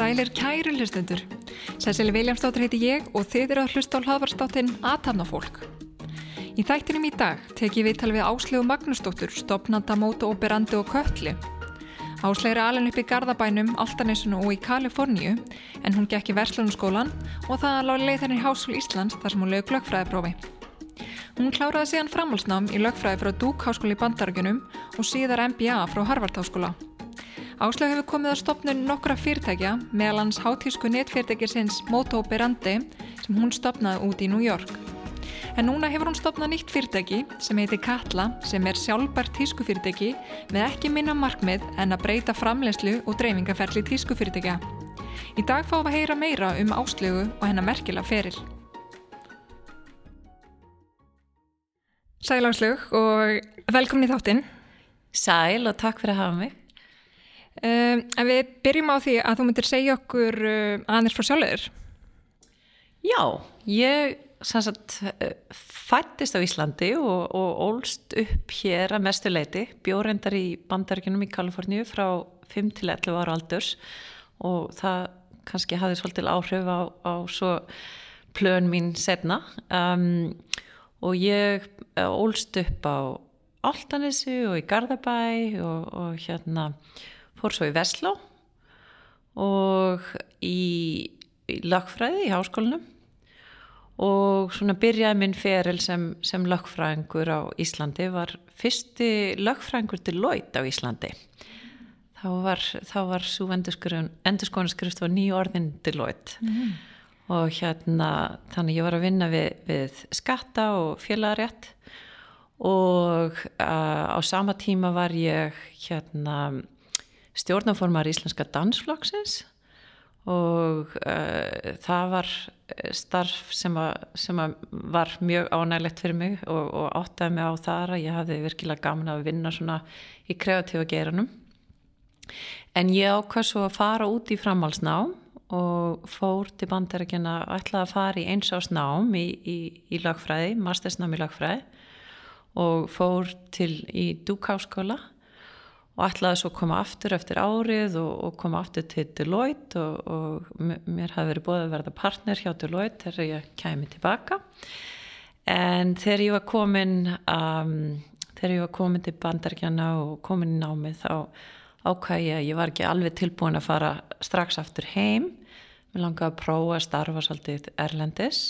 Sælir kæri hlustendur. Sæsili Viljámsdóttir heiti ég og þið eru að hlusta á hlaðvarsdáttin Aðtafnafólk. Í þættinum í dag teki við tal við Áslegu Magnúsdóttur, stopnanda mótu operandi og kölli. Er alveg upp í Garðabænum, Altanesunu og í Kaliforníu en hún gekk í Verslunarskólan og það lág leið henni í Hásúl Íslands þar sem hún lög lögfræðiprófi. Hún kláraði síðan framhalsnám í lögfræði frá Dúk Háskóli í Bandarögunum og síðar MBA frá Harvard Háskóla. Áslag hefur komið að stopnun nokkra fyrirtækja meðal hans hátísku netfyrirtækisins Moto Berandi sem hún stopnaði út í New York. En núna hefur hún stopnað nýtt fyrirtæki sem heitir Katla sem er sjálfbært tískufyrirtæki með ekki minna markmið en að breyta framlegslu og dreifingaferli tískufyrirtækja. Í dag fáum við að heyra meira um áslögu og hennar merkila feril. Sæl áslög og velkomin í þáttinn. Sæl og takk fyrir að hafa mig. Um, en við byrjum á því að þú myndir segja okkur uh, aðeins frá sjálfur. Já, ég fættist á Íslandi og, og ólst upp hér að mestu leiti, bjórendar í bandaríkunum í Kaliforníu frá 5 til 11 ára aldurs og það kannski hafði svolítil áhrif á, á svo plön mín setna um, og ég ólst upp á Altanesi og í Garðabæ og, og hérna fór svo í Vestló og í, í lagfræði í háskólinum og svona byrjaði minn feril sem, sem lagfræðingur á Íslandi var fyrsti lagfræðingur til Lloyd á Íslandi. Þá var, var svo endurskónaskrift var nýju orðin til Lloyd mm. og hérna þannig ég var að vinna við, við skatta og félagarétt. Og uh, á sama tíma var ég hérna stjórnaformar Íslenska dansflokksins og uh, það var starf sem, að, sem að var mjög ánægilegt fyrir mig og, og áttaði mig á þar að ég hafði virkilega gaman að vinna svona í kreatífa geranum en ég ákvað svo að fara út í framhalsnám og fór til bandarækjana ætlaði að fara í eins ás nám í, í, í lagfræði, mastersnám í lagfræði og fór til í Dúkáskóla og ætlaði svo að koma aftur eftir árið og, og koma aftur til Deloitte og, og mér hafi verið búið að verða partner hjá Deloitte þegar ég kæmi tilbaka. En þegar ég var komin um, þegar ég var komin til bandarkjana og komin í námið þá ákvæði ég að ég var ekki alveg tilbúin að fara strax aftur heim. Mér langaði að prófa að starfa svolítið erlendis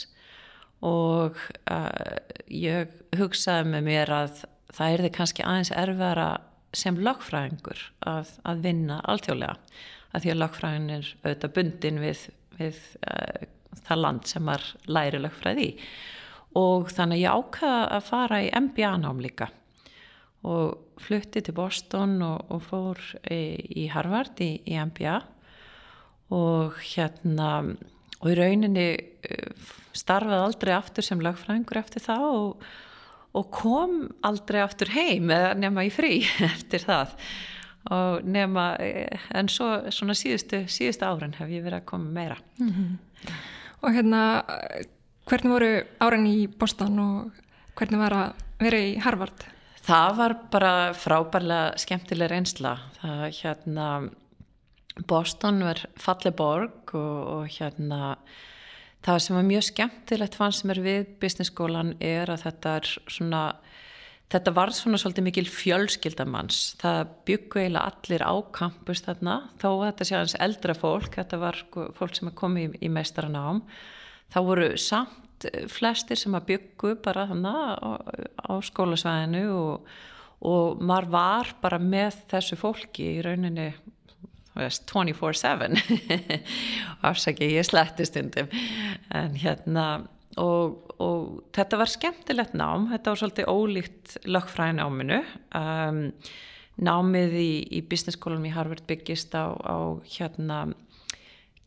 og uh, ég hugsaði með mér að það er þið kannski aðeins erfara sem lagfræðingur að, að vinna alltjóðlega að því að lagfræðin er auðvitað bundin við, við uh, það land sem er læri lagfræði og þannig ég ákvaða að fara í MBA nám líka. Og flutti til Boston og, og fór í, í Harvard í, í MBA og hérna og í rauninni uh, starfaði aldrei aftur sem lagfræðingur eftir það og og kom aldrei aftur heim eða nema í frí eftir það og nema en svo svona síðustu, síðustu árin hef ég verið að koma meira mm -hmm. Og hérna hvernig voru árin í Boston og hvernig var að vera í Harvard? Það var bara frábærlega skemmtileg reynsla það hérna Boston var falli borg og, og hérna það sem var mjög skemmtilegt fannst er við business-skólan er að þetta er svona þetta var svona svolítið mikil fjölskyldamanns það byggu eiginlega allir á kampus þarna, þó að þetta sé aðeins eldra fólk, þetta var sko fólk sem er komið í, í meistaranám. Það voru samt flestir sem að byggu bara þarna á, á skólasvæðinu og, og maður var bara með þessu fólki í rauninni 24-7 afsaki ég sletti stundum. En hérna og, og þetta var skemmtilegt nám. Þetta var svolítið ólíkt lögfræði náminu. Um, námið í, í business skólanum í Harvard byggist á, á hérna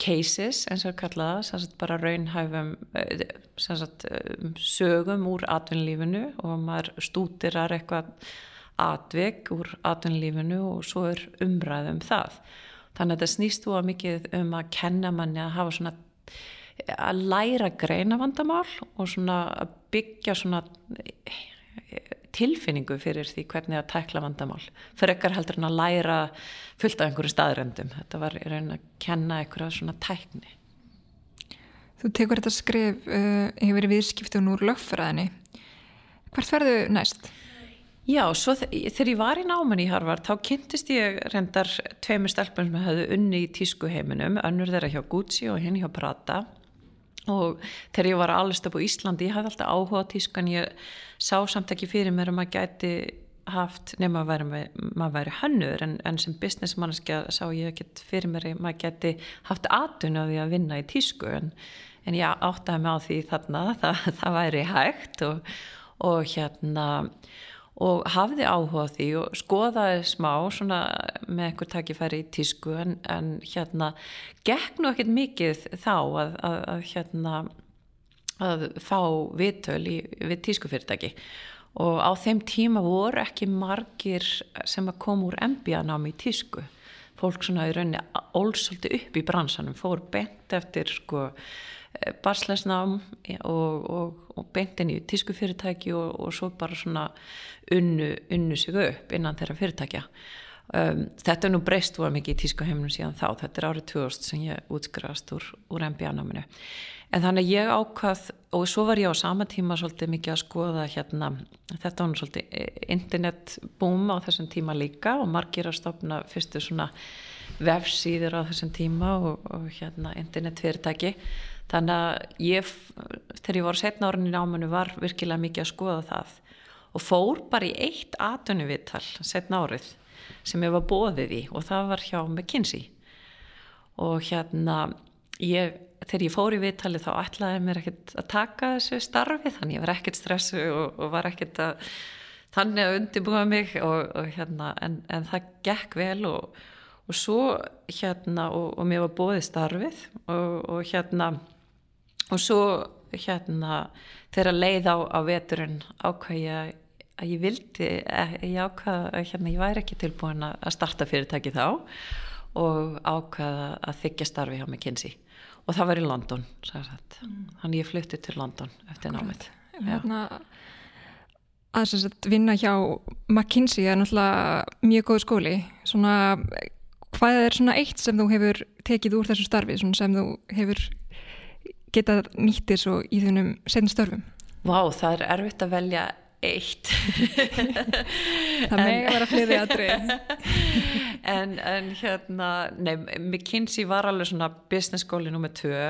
cases eins og kallaða sagt, bara raunhæfum eh, sagt, um, sögum úr atvinnlífinu og maður stútirar eitthvað atvik úr atvinnlífinu og svo er umræðum það þannig að þetta snýst þú að mikið um að kenna manni að hafa svona að læra greina vandamál og svona að byggja svona tilfinningu fyrir því hvernig að tækla vandamál. Fyrir ekkar heldur en að læra fullt af einhverju staðröndum þetta var í raun að kenna einhverja svona tækni. Þú tekur þetta skrif uh, hefur verið viðskiptun úr lögfræðinni. Hvert verðu næst? Já, svo þegar ég var í náman í Harvard þá kynntist ég reyndar tveimur stelpun sem hefðu unni í tískuheiminum önnur þeirra hjá Gucci og hinn hjá Prada. Og þegar ég var allast upp á Íslandi ég hafði alltaf áhuga tískan ég sá samt ekki fyrir mér að maður gæti haft nema að maður væri hannur en, en sem businessmannskja sá ég ekki fyrir mér að maður gæti haft atun á því að vinna í tísku. En, en ég áttaði mig á því þarna það, það væri hægt og, og hérna og hafði áhuga því og skoðaði smá svona með einhver takkifæri í tísku en, en hérna gekk nú ekkert mikið þá að, að, að hérna að fá viðtöl í, við tískufyrirtæki og á þeim tíma voru ekki margir sem að koma úr MBA-námi í tísku. Fólk svona í rauninni ólsöldi upp í bransanum fór bent eftir sko barslesnám og, og, og beintin í tísku fyrirtæki og, og svo bara svona unnu, unnu sig upp innan þeirra fyrirtækja. Um, þetta er nú breyst var mikið í tísku heiminum síðan þá. Þetta er árið 2000 sem ég útskrafast úr, úr MBA-náminu en þannig ég ákvað og svo var ég á sama tíma svolítið mikið að skoða hérna þetta var svolítið internetbúm á þessum tíma líka og margir að stopna fyrstu svona vefsýður á þessum tíma og, hérna internetfyrirtæki þannig að ég þegar ég var setna árin í námanu var virkilega mikið að skoða það. Og fór bara í eitt atunuvittal setna árið sem ég var bóðið í og það var hjá McKinsey. Og hérna ég, þegar ég fór í vittali þá ætlaði mér ekkert að taka þessu starfi þannig ég var ekkert stressu og, og var ekkert að þannig að undirbúa mig og, og hérna en, en það gekk vel og, og svo hérna og mér var bóðið starfið og hérna og svo hérna þegar leið á, á veturinn ákvæði að ég vildi ég ákvæði að hérna, ég væri ekki tilbúin að starta fyrirtæki þá og ákvæði að þykja starfi hjá McKinsey. Og það var í London mm. þannig ég flutti til London eftir námið. Hérna, að sagt, vinna hjá McKinsey er náttúrulega mjög góð skóli. Svona, hvað er svona eitt sem þú hefur tekið úr þessu starfi sem þú hefur geta nýttir svo í þunum setjum störfum? Vá, það er erfitt að velja eitt. Það með að vera fleiri aðri en, en hérna nei, McKinsey var alveg svona business skóli nummið tvö.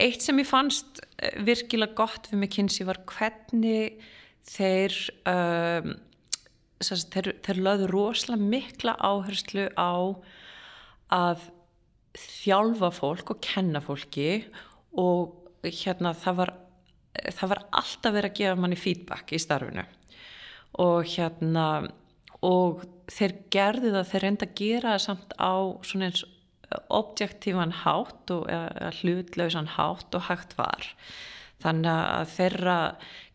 Eitt sem ég fannst eh, virkilega gott við McKinsey var hvernig þeir um, þeir, þeir lögðu rosalega mikla áherslu á að þjálfa fólk og kenna fólki og hérna það var, það var alltaf verið að gefa manni feedback í starfinu. Og hérna og þeir gerði það þeir reynda að gera það samt á svona eins objektívan hátt og hlutlausan hátt og hægt var. Þannig að þeirra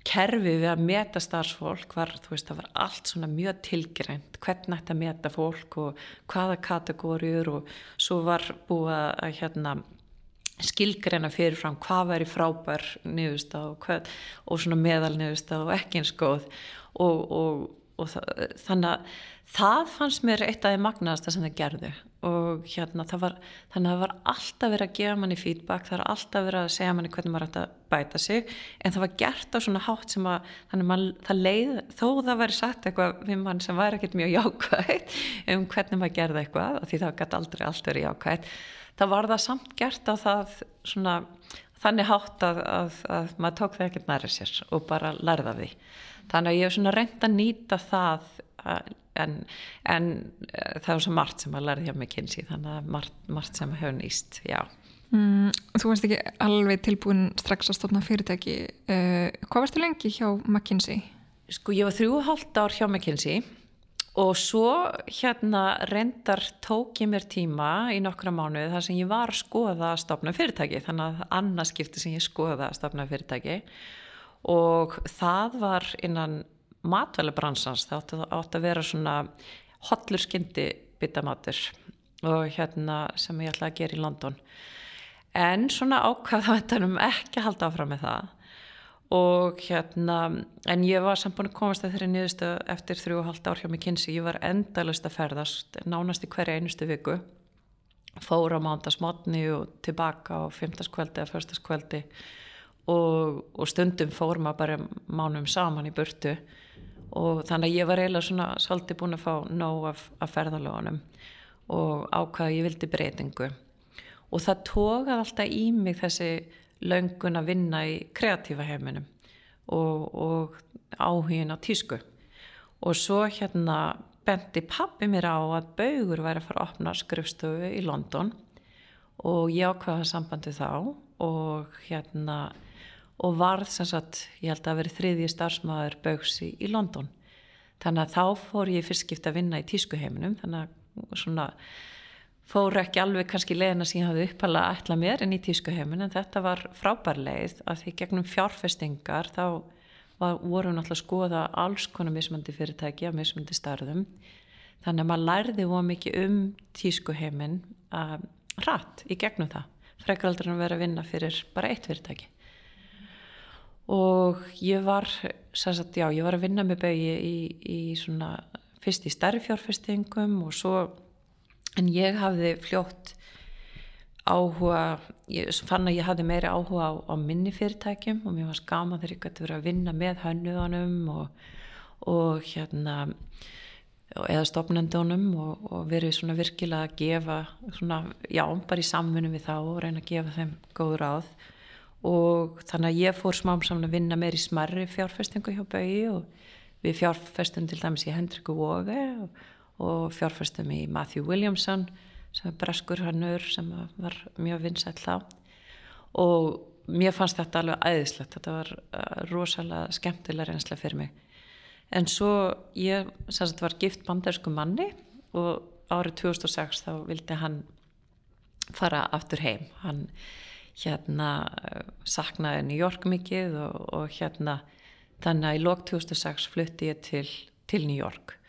kerfi við að meta starfsfólk var, þú veist, það var allt svona mjög tilgreint, hvernig ætti að meta fólk og hvaða kategóriur og svo var búið að hérna skilgreina fyrirfram hvað væri frábær niðurst og, og svona meðal niðurst og ekki eins góð. Og, og, og það, þannig að það fannst mér eitt af því magnaðasta sem það gerðu. Og hérna það var þannig að það var alltaf verið að gefa manni feedback það var alltaf verið að segja manni hvernig maður ætti að bæta sig en það var gert á svona hátt sem að þannig að það leið þó það væri sagt eitthvað við mann sem væri ekkert mjög jákvægt um hvernig maður gerði eitthvað og því það gæti aldrei allt verið jákvægt það var það samt gert á það svona, þannig hátt að, að, að maður tók það ekkert næri sér og bara lærða því þannig að ég hef svona reynd að nýta það en, en eh, það er svo margt sem að lærði hjá McKinsey þannig að margt, margt sem hefur nýst, já. Mm, Þú varst ekki alveg tilbúin strax að stofna fyrirtæki. Uh, hvað varst þú lengi hjá McKinsey? Sko ég var þrjú og halvt ár hjá McKinsey og svo hérna reyndar tók ég mér tíma í nokkra mánuði þar sem ég var að skoða að stopna fyrirtæki þannig að annarskipti sem ég skoða að stopna fyrirtæki. Og það var innan matvælebransans það átti, átti að vera svona hotlur skyndi bitamatur og hérna sem ég ætlaði að gera í London. En svona ákvaða þetta um ekki að halda áfram með það og hérna en ég var samt búin að komast að þeirri nýðustu eftir þrjú og halvt ár hjá mig kynsi. Ég var endalust að ferðast nánast í hverja einustu viku. Fóra mándagsmotni og tilbaka á fymtaskvöldi eða förstaskvöldi og, og stundum fór maður bara mánum saman í burtu. Og þannig að ég var eiginlega svona svolítið búin að fá nóg af, af ferðalögunum og ákvaða ég vildi breytingu. Og það tókað alltaf í mig þessi löngun að vinna í kreatífa heiminum og, og áhugin á tísku. Og svo hérna bendi pappi mér á að Baugur væri að fara að opna skrifstöfu í London og ég ákvaða sambandi þá og hérna og varð sem sagt, ég held að veri þriðji starfsmæður Baugs í, í London. Þannig að þá fór ég fyrst skipt að vinna í tískuheiminum þannig að svona fór ekki alveg kannski leðina sem ég hafði upphala að ætla mér en í tískuheimin en þetta var frábær leið að því gegnum fjárfestingar þá var, vorum við náttúrulega að skoða alls konar mismöndi fyrirtæki af mismöndi starðum þannig að maður lærði óa mikið um tískuheimin uh, rætt í gegnum það frekar aldrei að vera að vinna fyrir bara eitt fyrirtæki. Og ég var sagt, já, ég var að vinna með bauði í, í svona fyrst í starri fjárfestingum og svo en ég hafði fljótt áhuga ég fann að ég hafði meiri áhuga á, á minni fyrirtækjum og mér var skama þegar ég gæti verið að vinna með hönnuðanum og, og hérna eða stopnendunum og, og verið svona virkilega að gefa svona, já, bara í samfunum við þá og reyna að gefa þeim góð ráð. Og þannig að ég fór smám saman að vinna meir í smarri fjárfestingu hjá Bögi og við fjárfestum til dæmis í Hendriku Vóge og, og fjárfestum í Matthew Williamson sem er breskur hannur sem var mjög vinsætt þá. Og mér fannst þetta alveg æðislegt þetta var uh, rosalega skemmtilega reynslega fyrir mig. En svo ég sagt, var gift bandarsku manni og árið 2006 þá vildi hann fara aftur heim. Hann hérna saknaði New York mikið og, og hérna þannig að í lok 2006 flutti ég til, til New York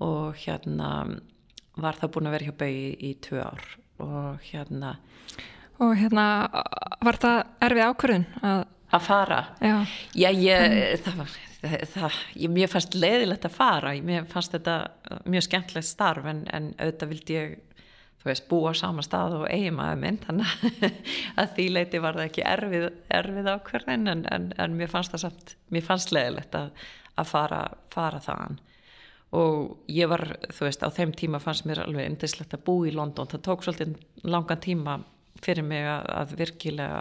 og hérna var það búin að vera hjá bau í, tvö ár. Og hérna og hérna var það erfið ákvörðun að, að fara? Já, já ég, það var það, það, ég, mér fannst leiðilegt að fara. Mér fannst þetta mjög skemmtilegt starf en, en auðvitað vildi ég þú veist, búa á sama stað og eiginmaður minn. Þannig að því leiti var það ekki erfið, erfið ákverðin en, en, en mér fannst það samt, mér fannst leðilegt að, að fara, fara þaðan og ég var, þú veist, á þeim tíma fannst mér alveg indislegt að bú í London. Það tók svolítið langan tíma fyrir mig að, að virkilega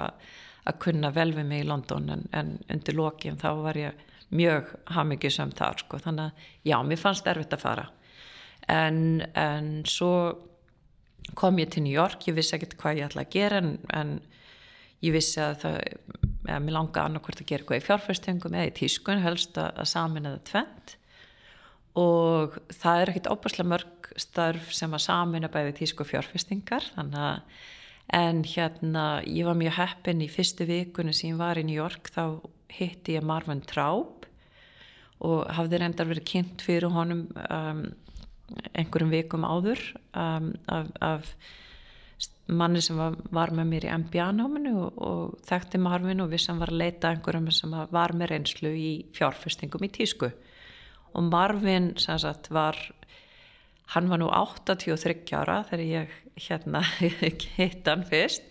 að kunna vel við mig í London en, en undir lokin þá var ég mjög hafmyggisum þar sko, þannig að já, mér fannst erfitt að fara. En, en svo kom ég til New York, ég vissi ekkert hvað ég ætla að gera en, en ég vissi að það, eða mér langa annarkvært að gera eitthvað í fjárfæstingum eða í tískun helst að, að samin eða tvent og það er ekkert óbærslega mörg starf sem að samin að bæði tísku fjárfæstingar þannig að en hérna ég var mjög heppin í fyrstu vikunni sem ég var í New York þá hitti ég Marvin Traub og hafði reyndar verið kynnt fyrir honum um, einhverjum vikum áður um, af, af manni sem var, var með mér í MBA-náminu og, og þekkti Marvin og vissi hann var að leita einhverjum sem var með reynslu í fjárfestingum í tísku og Marvin sagt, var hann var nú 83 ára þegar ég hérna hitt hann fyrst.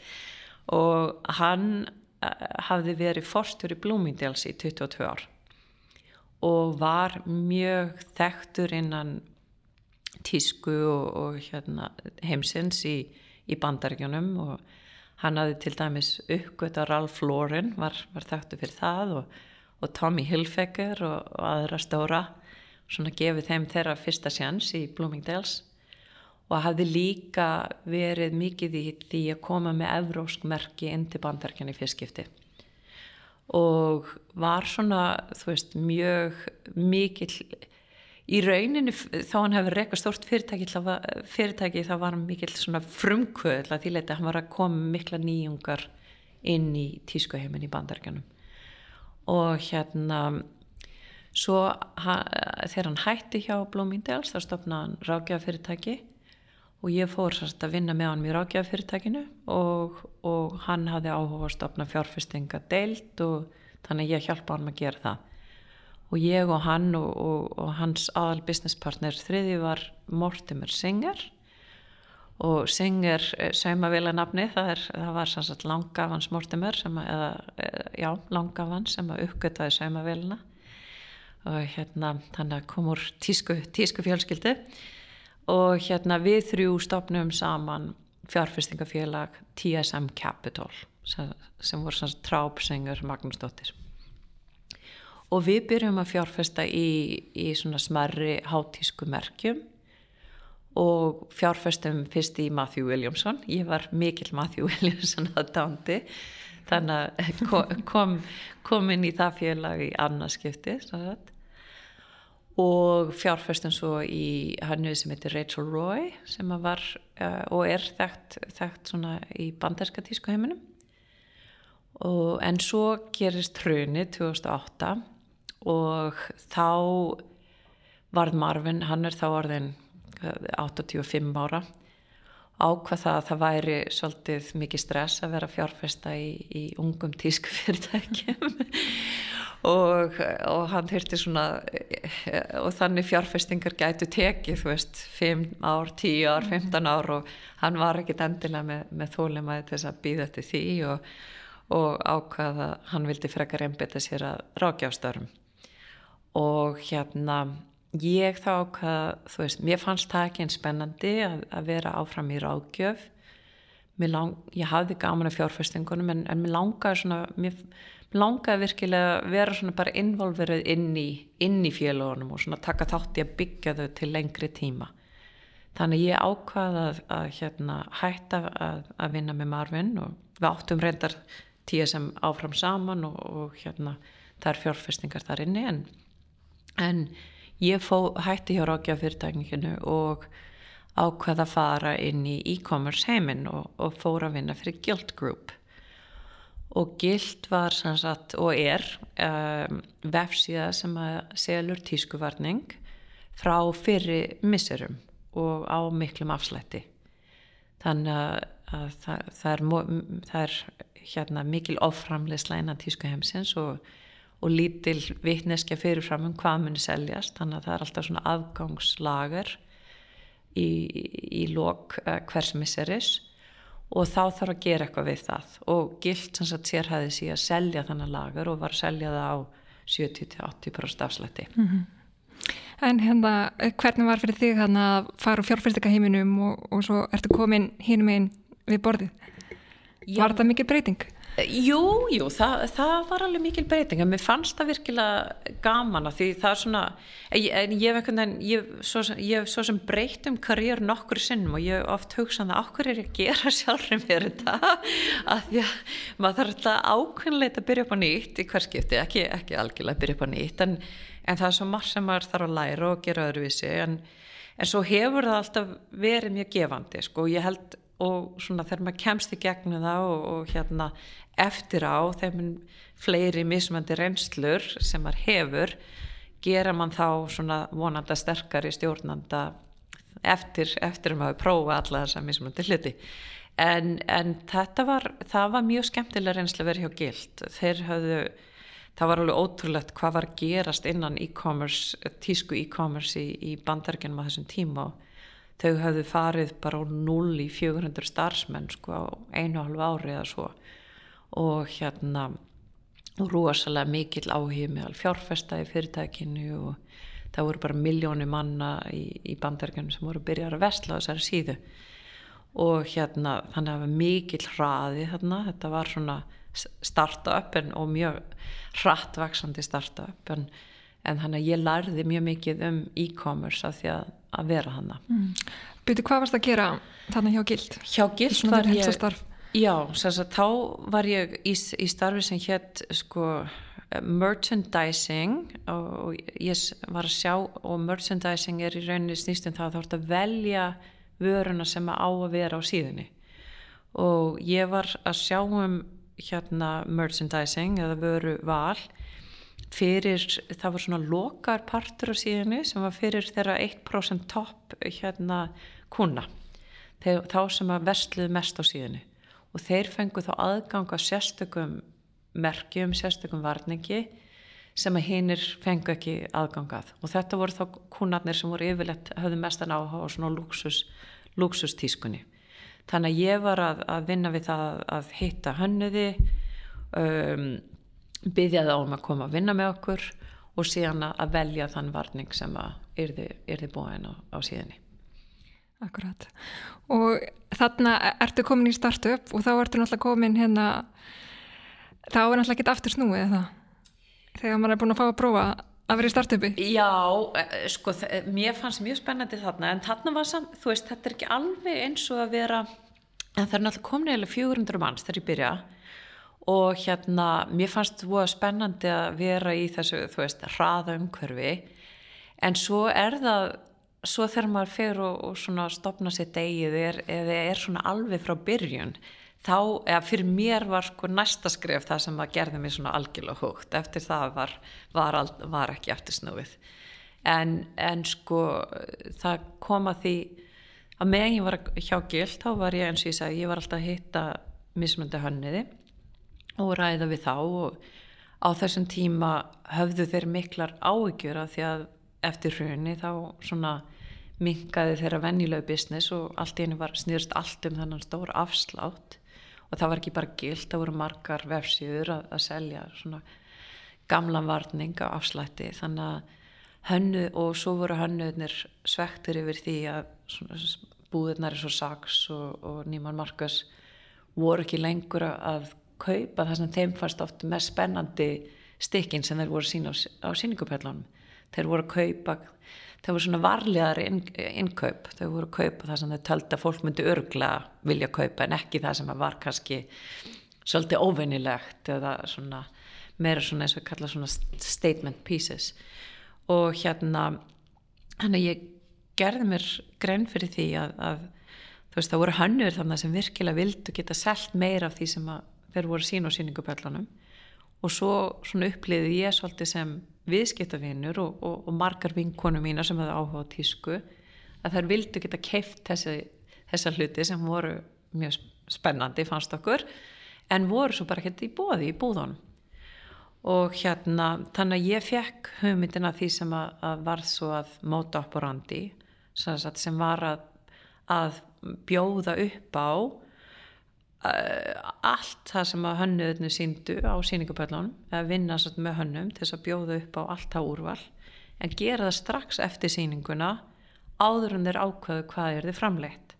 Og hann eh, hafði verið forstur í Bloomingdale's í 22 ár. Og var mjög þekktur innan tísku og, og hérna, heimsins í, í bandaríkjunum. Og hann hafði til dæmis uppgötta Ralph Lauren var, var þekktu fyrir það og, og Tommy Hilfiger og, og aðra stóra svona gefið þeim þeirra fyrsta sjans í Bloomingdale's og hafði líka verið mikið í því að koma með evrósk merki inn til bandaríkjunni í fyrstskipti og var svona þú veist mjög mikill í rauninu þá hann hefur reyka stort fyrirtæki, fyrirtæki þá var hann mikill svona frumkvöð því að hann var að koma mikla nýjungar inn í tískuheimin í bandarganum og hérna svo þegar hann hætti hjá Bloomingdale's þá stopnaði hann rákjafyrirtæki og ég fór sérst að vinna með hann í rákjafyrirtækinu og, og hann hafði áhuga að stopna fjárfestinga deilt og þannig ég hjálpa hann að gera það. Og ég og hann og, og, og hans aðal businesspartner þriði var Mortimer Singer og Singer eh, saumavila nafni það, er, það var sannsagt langafans Mortimer sem að, eða, eh, já, langafans sem að uppgötaði saumavilina og hérna þannig að kom úr tísku, tísku fjölskyldu. Og hérna við þrjú stopnum saman fjárfestingafélag TSM Capital sem, sem voru svona trápsengur Magnúsdóttir. Og við byrjum að fjárfesta í, í svona smerri hátísku merkjum og fjárfestum fyrst í Matthew Williamson. Ég var mikill Matthew Williamson að dándi þannig að kom, kom inn í það félag í annarskipti og fjárfæstum svo í hannu sem heitir Rachel Roy sem var uh, og er þekkt, þekkt svona í banderska tísku heiminum. Og, en svo gerist tröni 2008 og þá varð Marvin, hann er þá orðin 85 ára ákvað það að það væri svolítið mikið stress að vera fjárfesta í, í ungum tísku fyrirtækjum. Og, og hann þurfti svona og þannig fjárfestingar gætu tekið þú veist, 5 ár, 10 ár 15 ár og hann var ekkit endilega með, með þólemaði til þess að býða þetta því og, og ákvaða hann vildi frekar einbita sér að rákjástörm og hérna ég þá ákvaða, þú veist, mér fannst það ekki einn spennandi að, að vera áfram í rákjöf lang, ég hafði gaman af fjárfestingunum en, en mér langaði svona mér langaði virkilega að vera svona bara involverið inn í, í félagunum og svona taka þátti að byggja þau til lengri tíma. Þannig ég ákvaði að, að hérna, hætta að, að vinna með Marvin og við áttum reyndar TSM áfram saman og, og hérna, það er fjárfestingar þar inni en, en ég fó, hætti hjá Rákja fyrirtækninginu og ákvaði að fara inn í e-commerce heiminn og, og fór að vinna fyrir Guild Group. Og gilt var sagt, og er um, vefsíða sem að selur tískuvarning frá fyrri misserum og á miklum afslætti. Þannig að, að það, það er, það er hérna, mikil oframleysla innan tískuheimsins og, og lítil vittneskja fyrirfram um hvað muni seljast þannig að það er alltaf svona afgangslager í, í lok uh, hvers misseris og þá þarf að gera eitthvað við það og gilt sem sagt sérhæði síðan að selja þannig lagar og var að selja það á 70-80% afslætti mm -hmm. En hérna hvernig var fyrir þig hann að fara úr fjárfærsleikaheiminum og, og svo ertu komin hínum einn við borðið Já. Var þetta mikið breyting? Jú, jú, það, það var alveg mikil breyting en mér fannst það virkilega gaman að því það er svona en ég hef einhvern veginn, ég hef svo sem breytt um karriér nokkur sinnum og ég hef oft hugsað að okkur er ég að gera sjálfur mér þetta? Að því að maður þarf alltaf ákveðinleita að byrja upp á nýtt í hverskipti, ekki, ekki algjörlega að byrja upp á nýtt en, en það er svo margt sem maður þarf að læra og gera öðruvísi en, en svo hefur það alltaf verið mjög gefandi sko ég held og svona þegar maður kemst í gegnum það og, og hérna eftir á þeim fleiri mismöndi reynslur sem maður hefur gera mann þá svona vonanda sterkari stjórnanda eftir, eftir að maður prófa alla þessa mismöndi hluti. En, en þetta var, það var mjög skemmtilega reynslu að vera hjá Gild. Þeir hafðu, það var alveg ótrúlegt hvað var gerast innan e-commerce, tísku e-commerce í, í bandargenum á þessum tíma. og þau hafðu farið bara á 0 í 400 starfsmenn sko á einu og halvu ári eða svo. Og hérna rosalega mikill áhig með fjárfesta í fyrirtækinu og það voru bara miljónu manna í, í bandargenum sem voru byrjar að vestla þessari síðu. Og hérna þannig að það var mikill hraði þarna, þetta var svona startup og mjög hrattvaksandi startup en, en þannig að ég lærði mjög mikið um e-commerce af því að að vera hana mm. Byrju, hvað varst að gera þannig hjá Gild? Hjá Gild var ég Já, að, þá var ég í, í starfi sem hétt sko, merchandising og ég var að sjá og merchandising er í rauninni snýstum það að þá ert að velja vöruna sem á að vera á síðunni og ég var að sjá um hérna merchandising eða vöru val fyrir, það var svona lokarpartur á síðanu sem var fyrir þeirra 1% topp hérna kuna þeir, þá sem að versluðu mest á síðunni. Og þeir fengu þá aðgang að sérstökum merkjum, sérstökum varningi sem að hinnir fengu ekki aðgangað og þetta voru þá kúnarnir sem voru yfirlegt höfðu mestan áhuga og svona luxus, luxustískunni þannig að ég var að, að vinna við það að hitta hönnuði um, byggja það um að koma að vinna með okkur og síðan að velja þann varning sem að yrði, yrði búin á, á síðanni Akkurat. Og þarna ertu komin í startup og þá ertu náttúrulega komin hérna þá er náttúrulega ekki aftur snúið það þegar maður er búin að fá að prófa að vera í startupi. Já, eh, sko, mér fannst mjög spennandi þarna en þarna var samt, þú veist, þetta er ekki alveg eins og að vera en það er náttúrulega komin eða 400 manns þegar ég byrja og hérna, mér fannst það spennandi að vera í þessu, þú veist, hraða umhverfi. En svo er það svo þegar maður fer og, og svona stopna sér degið eða er svona alveg frá byrjun þá, eða fyrir mér var sko næsta skref það sem að gerði mér svona algjörlega hókt, eftir það var, var, var ekki eftir snúið. En, en sko það kom að því að meðan ég var hjá gild þá var ég eins og ég segi, ég var alltaf að hitta mismundi hönniði og ræða við þá og á þessum tíma höfðu þeir miklar áhyggjur af því að eftir hrunni þá svona minkaði þeirra venjulegu business og allt henni var snýrst allt um þannan stór afslátt og það var ekki bara gilt, það voru margar vefsíður að, að selja svona gamlan varning á afslætti. Þannig að hönnu og svo voru hönnuðnir svektur yfir því að búðirnar er svo Saks og, og Nýman Markus voru ekki lengur að kaupa það sem þeim fannst oft mest spennandi stikkin sem þeir voru sína á, síningupellanum þeir voru að kaupa þeir voru svona varlegar innkaup. Inn þeir voru að kaupa það sem þeir tölda að fólk myndi örgla vilja kaupa en ekki það sem var kannski svolítið óvinnilegt eða svona meira svona eins og kalla svona statement pieces. Og hérna hann að ég gerði mér grein fyrir því að, að þú veist það voru hannur þannig sem virkilega vildu geta selgt meira af því sem þeir voru sín og síningupöllunum og svo svona uppliði ég svolítið sem viðskiptavinnur og, og, og margar vinkonu mína sem hefði áhuga á tísku að þær vildu geta keift þessi, þessa hluti sem voru mjög spennandi fannst okkur en voru svo bara hérna í bóði í búðunum. Og hérna þannig að ég fekk hugmyndina því sem að, að varð svo að móta upp á randi sem var að, að bjóða upp á allt það sem að hönnuðinu síndu á síningapöllunum eða vinna með hönnum til þess að bjóða upp á allt það úrval en gera það strax eftir síninguna áður en þeir ákvaðu hvað er þið framleitt.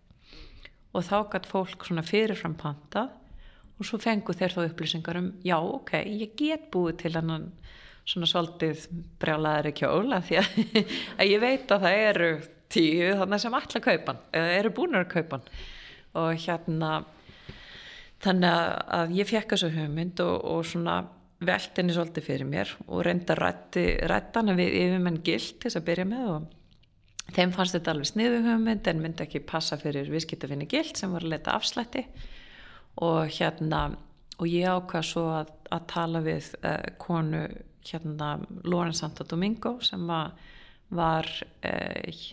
Og þá gætt fólk svona fyrirfram panta og svo fengu þeir þá upplýsingar um já ok, ég get búið til hann svona svolítið brjálaðari kjól að því að, að ég veit að það eru tíu þannig sem allar kaupan eða eru búin að kaupan og hérna þannig að ég fekk þessu hugmynd og, og svona velt henni svolítið fyrir mér og reynda rættana við yfirmenn gilt til þess að byrja með og þeim fannst þetta alveg sniðu hugmynd en myndi ekki passa fyrir viðskiptafinni gilt sem var að leta afslætti. Og hérna og ég ákvað svo að, að tala við uh, konu hérna Loren Santa Domingo sem var uh,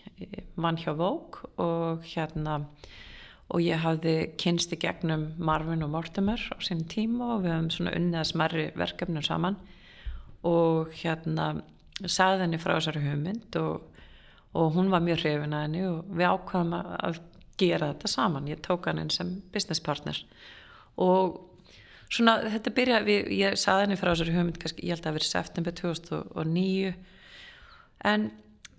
vann hjá Vók og hérna og ég hafði kynst í gegnum Marvin og Mortimer á sín tíma og við höfum svona unnið að smerri verkefnum saman. Og hérna sagði henni frá þessari hugmynd og, og hún var mjög hrifin að henni og við ákvaðum að gera þetta saman, ég tók hann sem business partner. Og svona þetta byrja, við, ég sagði henni frá þessari hugmynd, kannski, ég held að það verið september 2009 en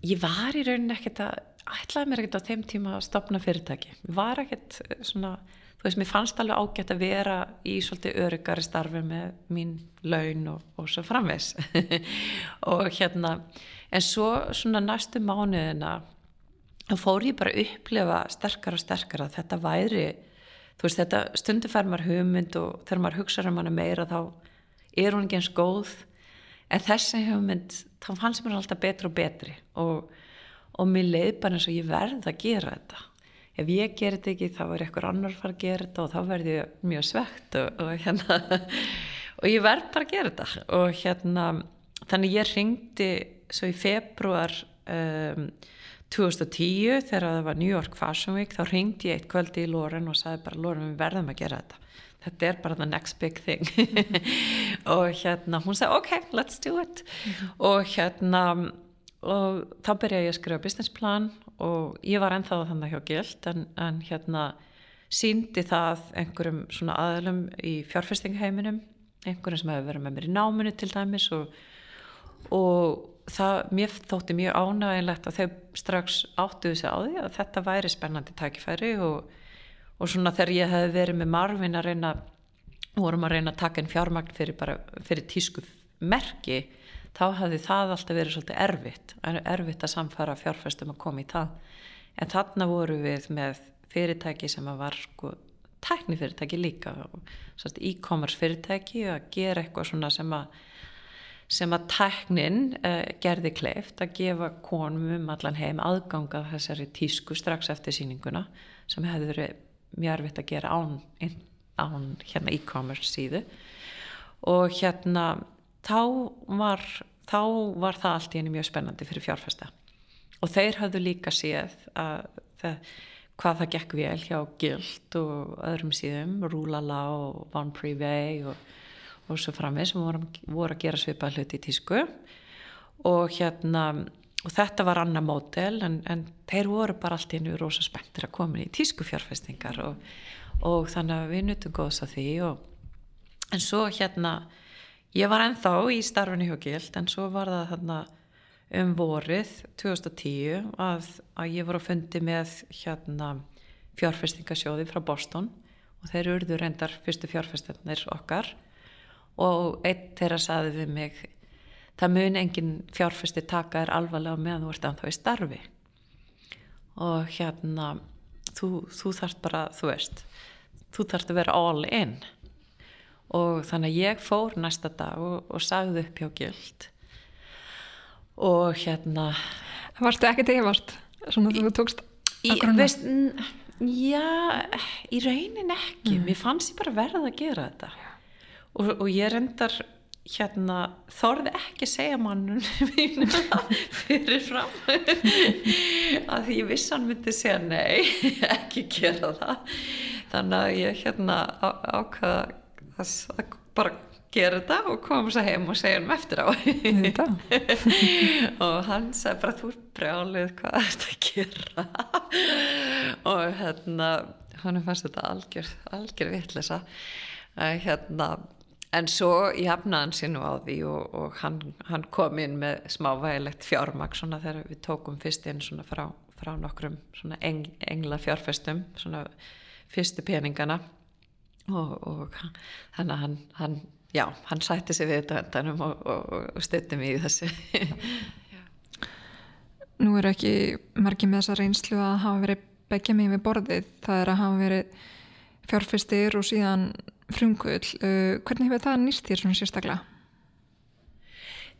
ég var í rauninni ekkert að ætlaði mér ekkert á þeim tíma að stopna fyrirtæki. Var ekkert eh, svona þú veist, mér fannst alveg ágætt að vera í svolítið öryggari starfi með mín laun og, og svo framvegs og hérna en svo svona næstu mánuðina fór ég bara að upplefa sterkara og sterkara að þetta væri þú veist, þetta stundu fær maður hugmynd og þegar maður hugsaður um hana meira þá er hún ekki eins góð. En þessi hugmynd, þá fannst mér alltaf betri og betri. Og og mér leið bara eins og ég verð að gera þetta. Ef ég ger þetta ekki þá er eitthvað annar fara að gera þetta og þá verð ég mjög svegt og, og hérna og ég verð bara að gera þetta. Og hérna þannig ég ringdi svo í februar um, 2010 þegar það var New York Fashion Week þá ringdi ég eitt kvöldi í Loren og sagði bara Loren við verðum að gera þetta. Þetta er bara the next big thing. Og hérna hún sagði ok, let's do it. Mm -hmm. og hérna og þá byrjaði ég að skrifa businessplan og ég var ennþá þannig hjá Gild en, en hérna síndi það einhverjum svona aðlum í fjárfestingheiminum einhverjum sem hefur verið með mér í náminu til dæmis og, og það, mér þótti mjög ánægilegt að þau strax áttuðu sig á því að þetta væri spennandi tækifæri og, og svona þegar ég hef verið með Marvin að reyna vorum að reyna að taka einn fjármagn fyrir, bara, fyrir tísku merki þá hafði það alltaf verið svolítið erfitt erfitt að samfara fjárfæstum að koma í það en þarna voru við með fyrirtæki sem var sko tæknifyrirtæki líka e-commerce fyrirtæki að gera eitthvað svona sem að sem að tæknin uh, gerði kleift að gefa konum um allan heim aðganga þessari tísku strax eftir síninguna sem hefði verið mjög erfitt að gera án, án hérna e-commerce síðu. Og hérna þá var, þá var það allt í henni mjög spennandi fyrir fjárfesta. Og þeir hafðu líka séð að það, hvað það gekk vel hjá Gild og öðrum síðum, Rúlala og Van Privé og og svo framveg sem voru, voru að gera svipað hluti í tísku. Og hérna og þetta var annar mótel en, en þeir voru bara allt í nú rosa spenntir að koma í tísku fjárfestingar og, og þannig að við nutum góðs að því og, en svo hérna ég var ennþá í starfinu hjá Gild en svo var það hérna um vorið 2010 að, að ég voru að fundi með hérna fjárfestingasjóði frá Boston og þeir urðu reyndar fyrstu fjárfestinir okkar og einn þeirra saði við mig það mun engin fjárfesti taka er alvarlega meðan þú ert ennþá í starfi. Og hérna þú, þú þarfst bara, þú veist þú þarfst að vera all in og þannig að ég fór næsta dag og, og sagði upp hjá gild og hérna Vartu ekkert yfirvart? Svona þú tókst veist, Já, í raunin ekki. Mm. mér fannst ég bara verða að gera þetta. Og, og ég reyndar hérna þorði ekki segja mannun mínu fyrir fram. Að því ég viss hann myndi segja nei, ekki gera það. Þannig að ég hérna ákvaða að bara gera þetta og koma svo heim og segja hann eftir á. Og hann sagði bara þú er brjálið hvað er þetta að gera? Og hérna hann fannst þetta algjör algjör vittlisa hérna en svo jafnaði hann sér nú á því og, og hann, hann kom inn með smávægilegt fjármag svona þegar við tókum fyrst inn svona frá, frá nokkrum svona eng, engla fjárfestum svona fyrstu peningana og, og þannig að hann, hann já, hann sætti sig við þetta endanum og, og stutti mig í þessu. Nú eru ekki margir með þessa reynslu að hafa verið begja mig við borðið, það er að hafa verið fjárfestir og síðan frumkvöld, uh, hvernig hefur það nýst þér svona sérstaklega?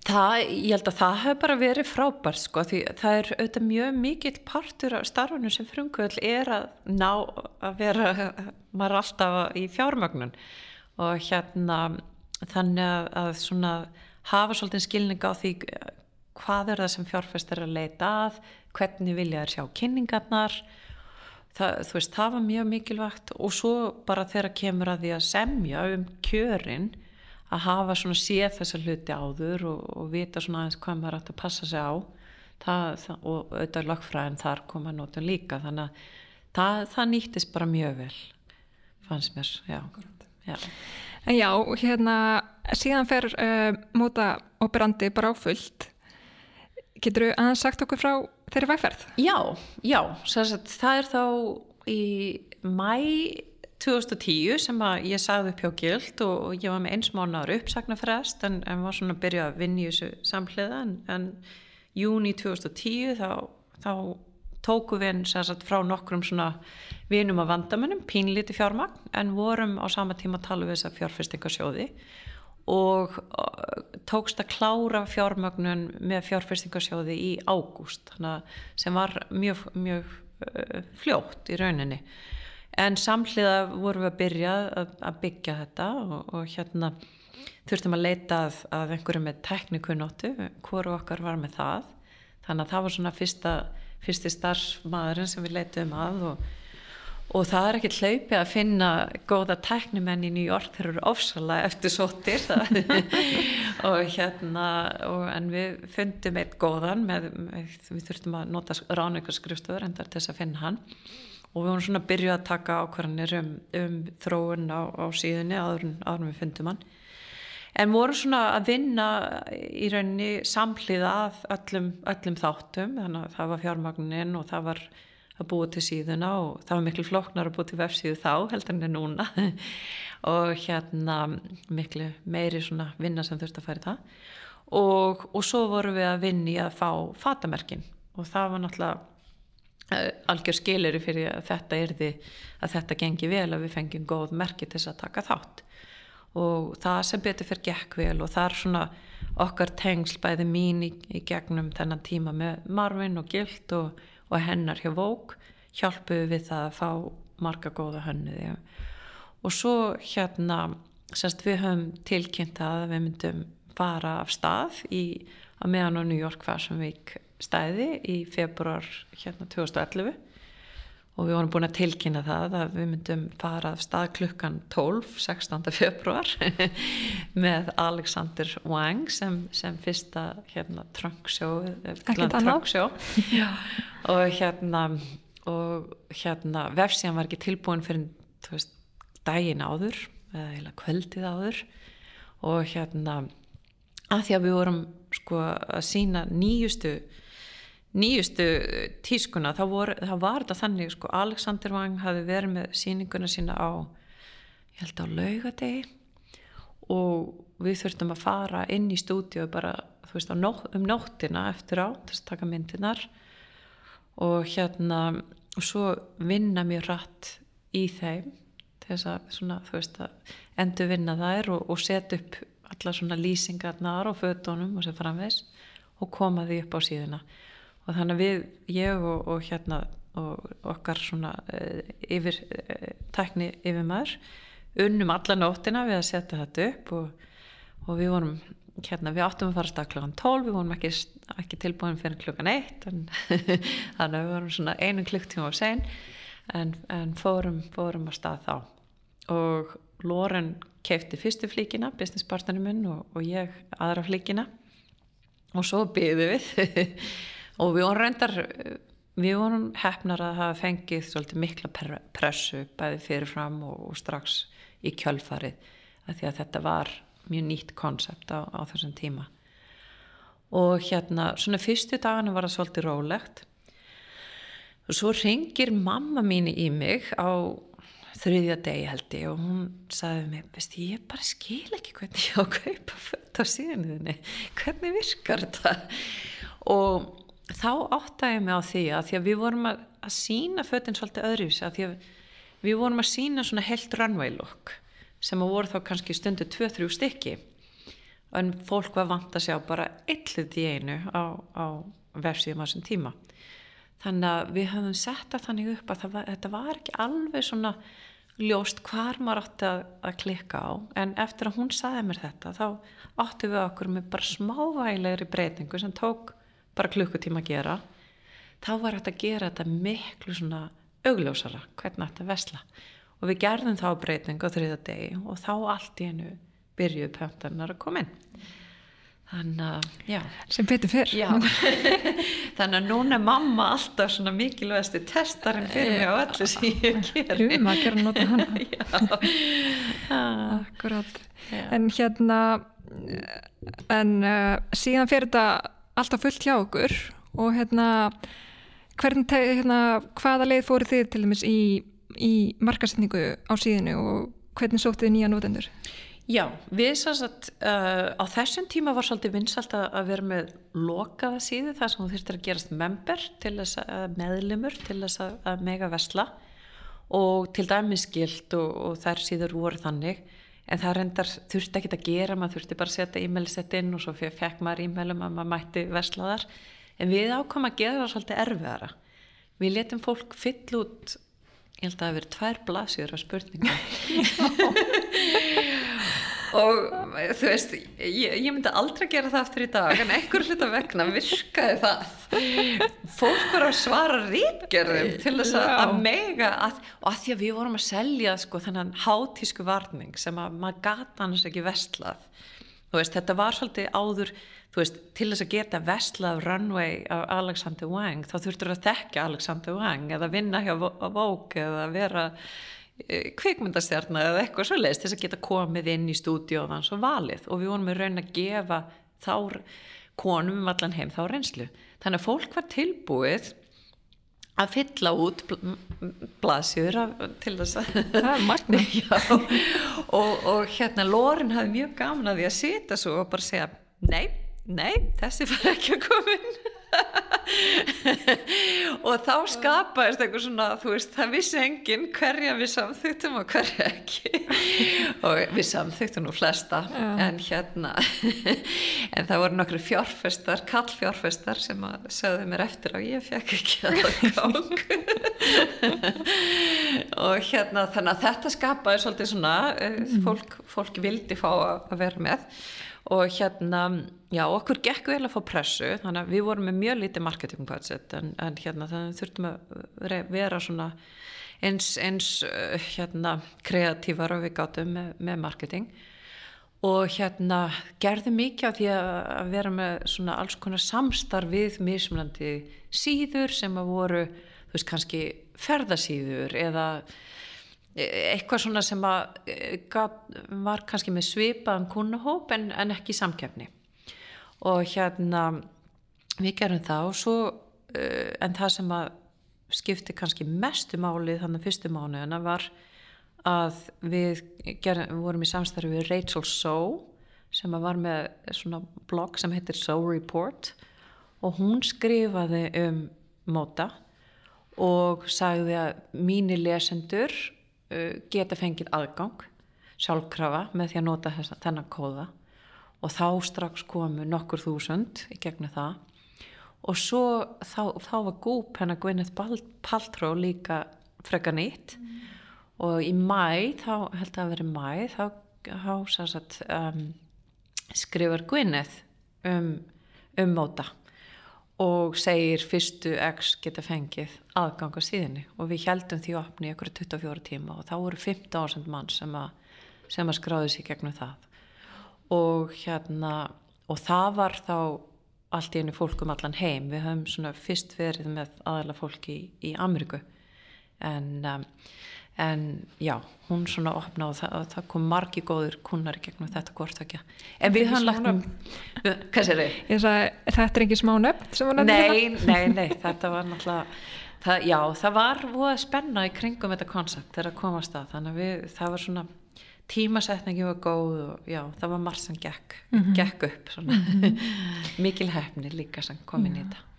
Það, ég held að það hefur bara verið frábært sko því það er auðvitað mjög mikill partur af starfunum sem frumkvöld er að ná að vera maður alltaf í fjármögnun. Og hérna þannig að svona hafa svolítið skilning á því hvað er það sem fjárfæst er að leita að hvernig vilja þær sjá kynningarnar. Það, þú veist, það var mjög mikilvægt og svo bara þegar kemur að því að semja um kjörin að hafa svona séð þessa hluti áður og, og vita svona aðeins hvað maður ætti að passa sig á það, það, og auðvitað lagfræðin þar koma nótum líka þannig að það, það nýttist bara mjög vel fannst mér, já, já. En já, hérna síðan fer uh, móta operandi bara áfullt getur þú aðeins sagt okkur frá þeirri vægferð? Já, já, sagt, það er þá í mæ 2010 sem að ég sagði upp hjá Gild og, og ég var með eins mánar uppsagnarfrest en, en var svona að byrja að vinna í þessu samhliða en, en júni 2010 þá, þá tóku við sagt, frá nokkrum svona vinum af vandamennum, pínlíti fjármagn en vorum á sama tíma að tala við þessa fjárfestingarsjóði og tókst að klára fjármögnun með fjárfyrstingarsjóði í ágúst sem var mjög, mjög fljótt í rauninni en samhliða vorum við að byrja að, að byggja þetta og, og hérna þurftum að leita að, að einhverju með teknikunóttu, hvoru okkar var með það. Þannig að það var svona fyrsta fyrsti starfsmaðurinn sem við leitum að og, og það er ekki hlaupið að finna góða tæknimenn í New York. Þeir eru ofsalega eftir sóttir og hérna og, en við fundum eitt góðan með, með, við þurftum að nota ráningarskrifstöður endar til þess að finna hann og við vorum svona að byrja að taka ákvarðanir um, um þróun á, á síðunni áður en við fundum hann. En voru svona að vinna í rauninni samhliða að öllum, öllum þáttum. Þannig að það var fjármagnin og það var að búa til síðuna og það var miklu floknar að búa til vefsíðu þá heldur en núna. Og hérna miklu meiri svona vinna sem þurfti að í það. Og, og svo voru við að vinni að fá fatamerkin. Og það var náttúrulega algjör skilir fyrir að þetta er því að þetta gengi vel að við fengjum góð merki til þess að taka þátt. Og það sem betur fyrir gekk vel og það er svona okkar tengsl bæði mín í, í gegnum þennan tíma með Marvin og Gilt og, og hennar hjá Vók hjálpuðu við það að fá marga góða hönnuði. Og svo hérna semst við höfum tilkynnt að við myndum fara af stað í að meðan á New York Fashion Week stæði í februar hérna 2011 og við vorum búin að tilkynna það að við myndum fara af stað klukkan 12, 16. februar með Alexander Wang sem, sem fyrsta hérna trunksjó og hérna og hérna vefsíðan var ekki tilbúin fyrir veist, daginn áður eða kveldið áður. Og hérna að því að við vorum sko að sína nýjustu nýjustu tískuna þá, vor, þá var þetta þannig sko Alexander Wang hafi verið með síninguna sína á ég held á laugadegi og við þurftum að fara inn í stúdíu bara veist, nótt, um nóttina eftir á þess að taka myndinar og hérna og svo vinna mjög rætt í þeim þess að svona, veist, að endur vinna þær og, og setja upp alla svona lýsingarnar og fötunum og sem framvegs og koma því upp á síðuna og þannig að við, ég og, og hérna og okkar svona uh, yfir, uh, tækni yfir maður unnum alla nóttina við að setja þetta upp og, og við vorum hérna, við áttum að fara stað klokkan 12 við vorum ekki, ekki tilbúin fyrir klokkan 1 en, þannig að við vorum svona einu klukktíma á sen en, en fórum, fórum að stað þá. Og Loren kefti fyrstu flíkina, business partnerinn minn og, og ég aðra flíkina. Og svo byggðu við og við vorum reyndar við vorum hefnar að hafa fengið svolítið mikla pressu bæði fyrirfram og, og strax í kjölfarið að því að þetta var mjög nýtt konsept á, á þessum tíma. Og hérna svona fyrstu daginu var það svolítið rólegt. Og svo ringir mamma mín í mig á þriðja degi held ég og hún sagði mig, veist ég bara skil ekki hvernig ég á að kaupa fött á síðanuðinni hvernig virkar þetta? Og þá áttaði ég mig á því að því að við vorum að, að sína fötinn svolítið öðruvísi að því að við vorum að sína svona helt runway look sem að voru þá kannski stundu 2-3 stykki. En fólk var vant að sjá bara eitthvað í einu á, á vefsíðum á þessum tíma. Þannig að við höfum sett að þannig upp að var, þetta var ekki alveg svona ljóst hvar maður átti að, að klikka á. En eftir að hún saði mér þetta þá átti við okkur með bara smávægilegri breytingu sem tók bara klukkutíma að gera þá var þetta að gera þetta miklu svona augljósara hvernig þetta vesla og við gerðum þá breyting á þriða degi og þá allt í hennu byrjuð pöntarnar að koma inn. Þannig að, sem betur fyrr þannig að núna er mamma alltaf svona mikilvægstu testarinn fyrir mig á öllu sem ég ger um að gera nota hana. Akkurat. Já. en hérna en uh, síðan fyrir þetta alltaf fullt hjá okkur og hérna, hvern, hérna hvaða leið fóru þið til dæmis í, í markasetningu á síðinu og hvernig sóttu þið nýja nótendur? Já, við sannsagt uh, á þessum tíma var svolítið vinsalt að, að vera með lokaða síðu þar sem þú þurftir að gerast member til þess að meðlumur til þess að, að mega vesla og til dæmis gild og, og þær síður voru þannig en það reyndar þurfti ekki að gera maður þurfti bara að setja e-mail sett inn og svo fekk maður e-mailum að maður mætti verslaðar en við ákom að gera það svolítið erfiðara. Við letum fólk fyll út ég held að það hefur tvær blasjur á spurninga og þú veist ég, ég myndi aldrei gera það aftur í dag en einhver hluta vegna virkaði það. Fólk var að svara rítgerðum til þess að, að mega að, og að því að við vorum að selja sko þennan hátísku varning sem að maður gata annars ekki vestlað veist, þetta var svolítið áður veist, til þess að geta vestlað runway af Alexander Wang þá þurftur að þekka Alexander Wang eða vinna hjá Vogue eða vera kvikmyndastjarnar eða eitthvað svo leiðist þess að geta komið inn í stúdíóðans og valið. Og við vorum með raun að gefa þá konum um allan heim þá reynslu. Þannig að fólk var tilbúið að fylla út blasjur til þess að og, og hérna Lorin hafði mjög gaman að því að sita svo og bara segja nei, nei, þessi fær ekki að koma inn og þá skapaðist eitthvað svona þú veist, það vissi enginn hverja við samþýttum og hverja ekki. Og við samþýttum nú flesta Já. en hérna en það voru nokkru fjárfestar kallfjárfestar sem að sögðu mér eftir og ég fekk ekki að það gang og hérna þannig að þetta skapaði svolítið svona eh, fólk, fólk vildi fá að vera með og hérna, já, okkur gekk vel að fá pressu, þannig að við vorum með mjög lítið marketing budget en, en hérna þannig þurftum að vera svona eins, eins hérna kreatívar og við gátum með, með marketing. Og hérna gerði mikið af því að vera með svona alls konar samstarf við mismunandi síður sem að voru, þú veist, kannski ferðasíður eða eitthvað svona sem að eh, var kannski með svipaðan kunnahóp en, en ekki samkefni og hérna við gerum það og svo uh, en það sem að skipti kannski mestu málið þannig fyrstu mánuðina var að við, gerum, vorum í samstarfi við Rachel So sem var með svona blogg sem heitir So Report. Og hún skrifaði um móta og sagði að mínir lesendur geta fengið aðgang sjálfkrafa með því að nota þessa, þennan kóða. Og þá strax komu nokkur þúsund í gegnum það. Og svo þá, þá var gúp hennar Gwyneth Paltrow líka freka nýtt. Mm. og í mæ, þá held að veri mæ þá, þá um, skrifar Gwyneth um, um móta og segir fyrstu X geta fengið aðgang á síðinni og við heldum því opni í okkur 24 tíma og þá voru 15.000 mann sem að, sem að skráði sér gegnum það. Og hérna og það var þá allt í einu fólk um allan heim. Við höfum svona fyrst verið með aðala fólki í, í Ameríku. En um, en já, hún svona opna og það, og það kom margi góður kunnar gegnum þetta gortakja en við höfum lagt um? Þetta er ekki smá nöfn? Nei, nei, nei, þetta var náttúrulega það, já, það var spenna í kringum þetta koncept þegar að komast að þannig að við, það var svona tímasetningi var góð og já, það var marg sem gekk, mm -hmm. gekk upp mm -hmm. mikil hefni líka sem kom inn í þetta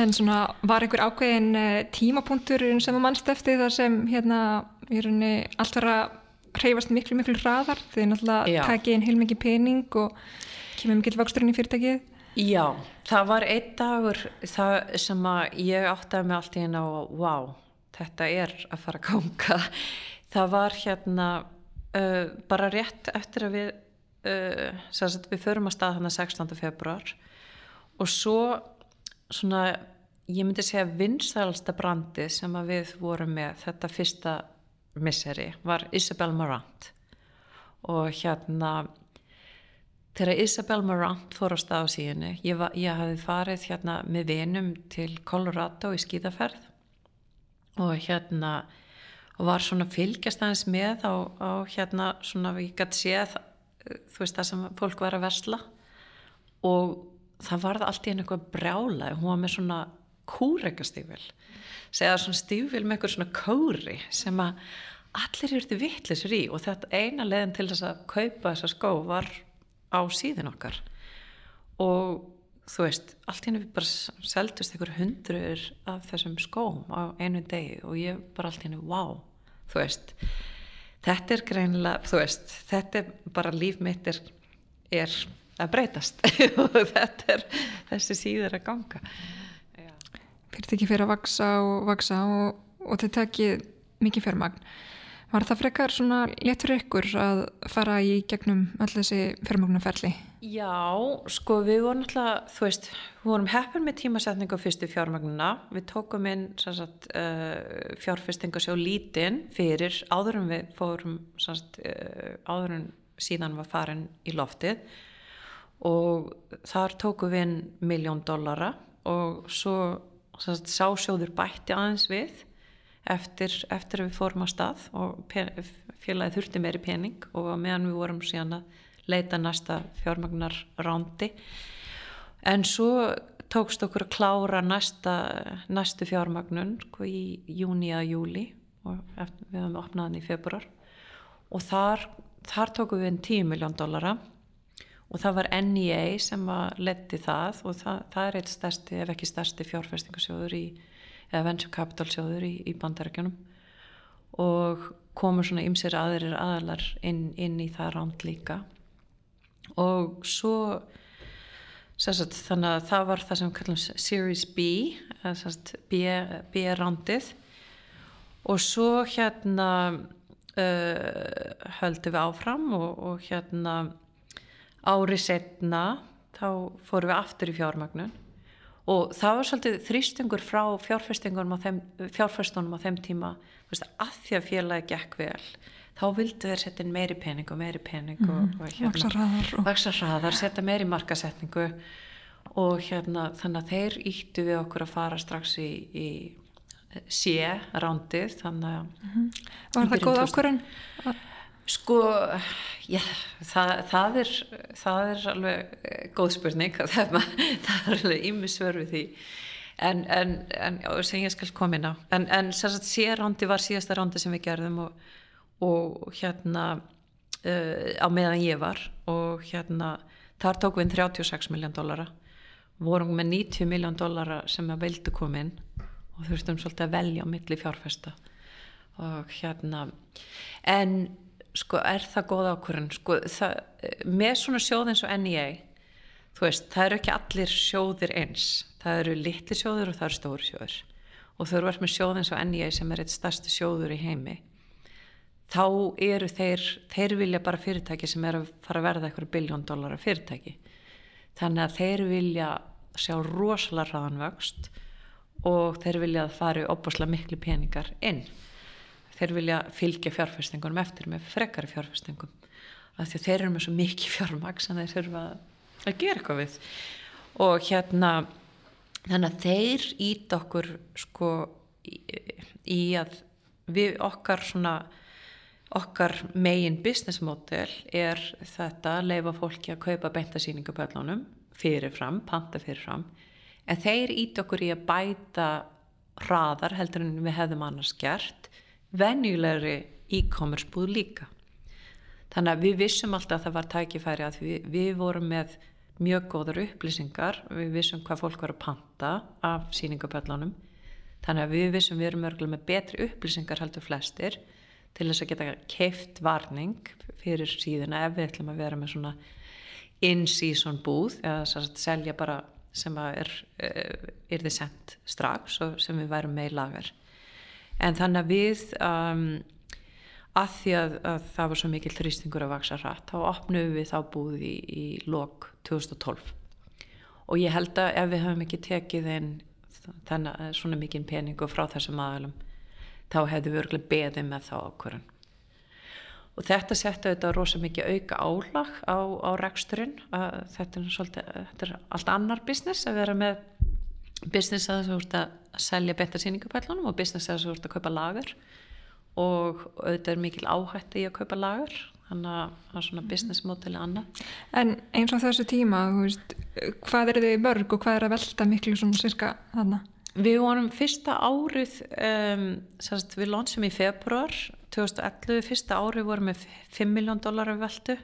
En svona var einhver ákveðin eh, tímapunktur sem að mannst eftir þar sem hérna í rauninni allt var að hreyfast miklu miklu hraðar? Því náttúrulega takið inn heilmikið pening og kemur mikil vaksturinn í fyrirtækið? Já, það var einn dagur sem að ég átti að með allt í hérna og wow, þetta er að fara að ganga. Það var hérna uh, bara rétt eftir að við uh, við förum að stað hann að 16. februar og svo svona, ég myndi segja vinsælsta brandi sem við vorum með þetta fyrsta misseri var Isabel Marant og hérna þegar Isabel Marant fór á stað á síðan ég, ég hafi farið hérna með vinum til Colorado í skíðaferð og hérna og var svona fylgjast aðeins með á, á hérna svona við gæti séð þú veist það sem fólk var að versla. Og það varði allt í einhverja brjála. Hún var með svona kúrekastífil segja svona stífil með eitthvað svona kóri sem að allir eru þetta vittlisur í og þetta eina leðin til þess að kaupa þessa skó var á síðin okkar. Og þú veist, allt í henni við bara seldust einhverju hundruður af þessum skóm á einu degi og ég bara allt í henni, wow, þú veist þetta er greinilega, þú veist þetta er bara líf mitt er, er að breytast. Og þetta er þessi síður að ganga. Fyrirtæki fyrir að vaksa og vaksa og, og þetta tekið mikið fjármagn. Var það frekar svona léttur ykkur að fara í gegnum öll þessi fjármögnarferli? Já, sko við vorum alltaf, þú veist, við vorum heppin með tímasetningu á fyrstu fjármögnuna. Við tókum inn sagt, uh, fjárfestingasjó lítinn fyrir áður en við fórum, sagt, uh, áður en síðan var farin í loftið og þar tókum við inn miljón dollara og svo sásjóður bætti aðeins við eftir, eftir að við fórum á stað og félagið þurfti meiri pening og meðan við vorum síðan að leita næsta fjármagnar rándi en svo tókst okkur að klára næsta, næstu fjármagnun sko, í júni að júli og eftir, við höfum opnaðan í februar og þar, þar tókum við inn 10 miljón dollara og það var NEA sem var letti það og það, það er eitt stærsti ef ekki stærsti fjárfestingasjóður í eða venture capital sjóður í, í bandarækjunum og komur svona ymsir aðeirir aðalar inn, inn í það ránd líka. Og svo sagt, þannig að það var það sem kallum Series B B-rándið og svo hérna uh, höldum við áfram og, og hérna ári setna þá fórum við aftur í fjármagnun og það var svolítið þrýstingur frá fjárfestunum á þeim, fjárfestunum á þeim tíma veist, að því að félagi gekk vel þá vildu þeir setja meiri pening og meiri pening og, mm, og hérna, vaksa hraðar, setja meiri markasetningu og hérna þannig að þeir íttu við okkur að fara strax í, í sé rándið þannig að mm -hmm. Var það góð ákvörðin? Sko, já, það, það, er, það er alveg eh, góð spurning, það er alveg ímisverfið því, en, en, en sem ég skal koma inn á, en, en sérrándi var síðasta rándi sem við gerðum og, og hérna uh, á meðan ég var og hérna þar tók við 36 miljón dollara, vorum með 90 miljón dollara sem að veldu komin og þurftum svolítið að velja á milli fjárfesta. Og hérna, en sko er það góð ákvörðan sko með svona sjóð eins og NEA þú veist, það eru ekki allir sjóðir eins. Það eru litli sjóður og það eru stóri sjóður og þau eru verið með sjóð eins og NEA sem er eitt stærsti sjóður í heimi þá eru þeir þeir vilja bara fyrirtæki sem er að fara að verða eitthvað biljón dólar fyrirtæki. Þannig að þeir vilja sjá rosalega hraðanvöxt og þeir vilja að fara opaslega miklu peningar inn þeir vilja fylgja fjárfestingunum eftir með frekari fjárfestingum. Af því að þeir eru með svo mikið fjármaks en þeir þurfa að gera eitthvað við. Og hérna þannig að þeir ít okkur sko í, í að við okkar svona okkar megin business model er þetta að leifa fólki að kaupa beintasýningu pöllunum fyrirfram, panta fyrirfram. En þeir ít okkur í að bæta hraðar heldur en við hefðum annars gert venjulegri e-commerce búð líka. Þannig að við vissum alltaf að það var tækifæri að við, við vorum með mjög góðar upplýsingar við vissum hvað fólk var að panta af síningapöllunum þannig að við vissum við erum örgulega með betri upplýsingar heldur flestir til þess að geta keift varning fyrir síðuna ef við ætlum að vera með svona in-season búð eða að selja bara sem að er, er, er þið sendt strax og sem við værum með í lagar en þannig að við um, að því að, að það var svo mikil þrýstingur að vaksa hratt þá opnum við þá búið í, í lok 2012 og ég held að ef við höfum ekki tekið einn að svona mikil peningu frá þessum aðalum þá hefðu við örgulega beðið með þá ákvörðan og þetta setja auðvitað rosa mikið auka álag á, á reksturinn. Þetta er, svolítið, þetta er allt annar business að vera með business að þú ert að selja betra síningapællunum og business að þú ert að kaupa lagur og auðvitað er mikil áhætt í að kaupa lagur þannig að það er svona business modeli annað. En eins og þessu tíma veist, hvað er þið mörg og hvað er að velta miklu svona cirka þarna? Við vorum fyrsta árið um, sérst, við lónsum í februar 2011, fyrsta árið vorum við 5 miljón dólar af veldu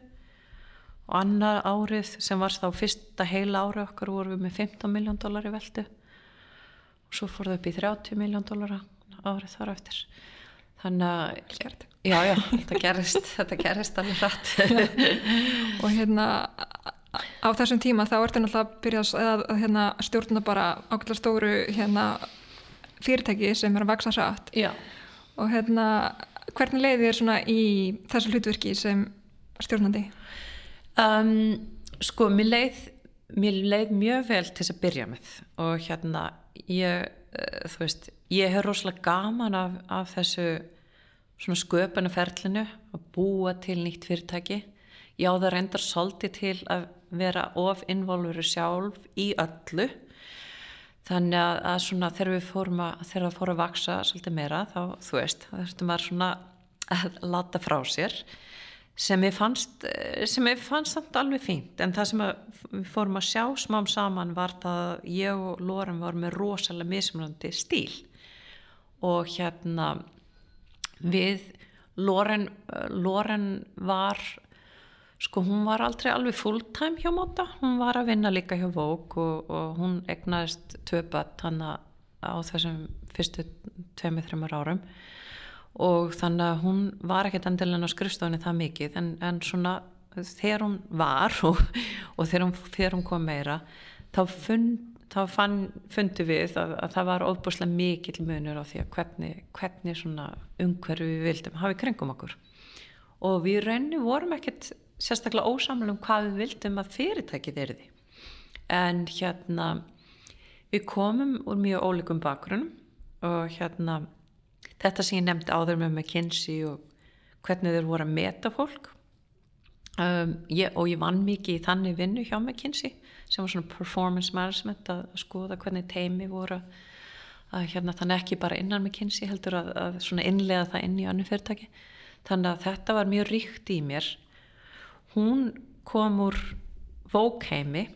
og annar árið sem var þá fyrsta heila árið okkar vorum við með 15 miljón dólar í veldu og svo fór það upp í 30 miljón dólara árið þar eftir. Þannig að já, já, þetta gerist þetta gerist alveg hratt. Og hérna á þessum tíma þá ertu náttúrulega að byrja að hérna, stjórna bara ákveðlega stóru hérna, fyrirtæki sem er að vaksa hratt. Já. og hérna hvernig leiði þér svona í þessu hlutverki sem stjórnandi? Um, sko, mér leið, mér leið mjög vel til þess að byrja með og hérna, ég, uh, þú veist, ég hef rosalega gaman af, af þessu svona sköpunarferlinu að búa til nýtt fyrirtæki. Já, það reyndar svolítið til að vera of involveru sjálf í öllu þannig að, að svona þegar við fórum að þegar það fór að vaksa svolítið meira þá þú veist, það þurftum að svona að lata frá sér sem ég fannst sem ég fannst samt alveg fínt. En það sem við fórum að sjá smám saman var það að ég og Loren var með rosalega mismunandi stíl. Og hérna við Loren, Loren var sko hún var aldrei alveg full time hjá Móta, hún var að vinna líka hjá Vók og, og hún egnaðist töpat hann á þessum fyrstu tveimur, þreymur árum og þannig að hún var ekkert endilega á skrifstofunni það mikið en, en svona þegar hún var og, og þegar, hún, þegar hún kom meira þá, fund, þá fann, fundi við að, að það var óbúslega mikill munur á því að hvernig, hvernig svona umhverfi við vildum hafi kringum okkur. Og við rauninni vorum ekkert sérstaklega ósamlega um hvað við vildum að fyrirtækið er því en hérna við komum úr mjög ólíkum bakgrunn og hérna þetta sem ég nefndi áður með McKinsey og hvernig þeir voru að meta fólk. Um, ég, og ég vann mikið í þannig vinnu hjá McKinsey sem var svona performance management að skoða hvernig teimi voru að hérna þannig ekki bara innan McKinsey heldur að, að svona innlega það inn í annu fyrirtæki. Þannig að þetta var mjög ríkt í mér. Hún kom úr vókheimi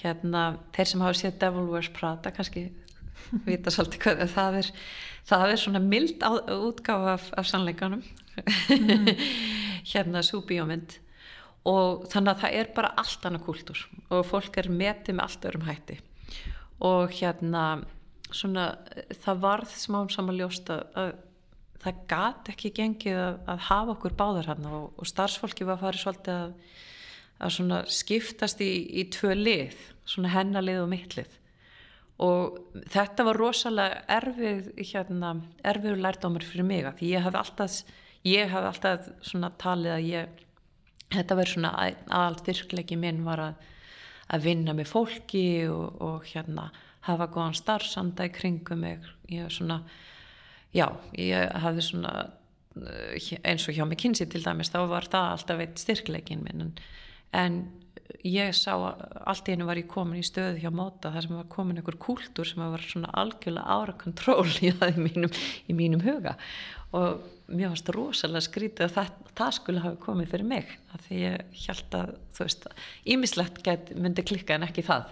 hérna, þeir sem hafa séð Devil Wears Prada kannski vita svolítið hvað það er. Það er svona mild á, útgáfa af, af sannleikanum. Mm. hérna súbíómynd og þannig að það er bara allt annað kúltúr og fólk er metið með allt örum hætti. Og hérna svona það varð smá samanljóst að það gat ekki gengið að, að hafa okkur báðar hann og, og starfsfólki var að fara svolítið að, að skiptast í, í tvö lið, svona hennalið og mittlið og þetta var rosalega erfið hérna, erfiður lærdómur fyrir mig því ég hafði alltaf, ég hafði alltaf talið að ég þetta verður svona aðal styrklegi minn var að, að vinna með fólki og, og hérna hafa góðan starfsanda í kringum mig. Ég svona já, ég hafði svona eh, eins og hjá mig kynsi til dæmis þá var það alltaf eitt styrkleikin minn. En, en ég sá allt í hennu var ég komin í stöðu hjá móta þar sem var komin einhver kúltúr sem var svona algjörlega ára kontról í í mínum, í mínum huga. Og mér það rosalega skrítið að það, það skulle hafa komið fyrir mig að því ég held að þú veist, ímislegt myndi klikka en ekki það.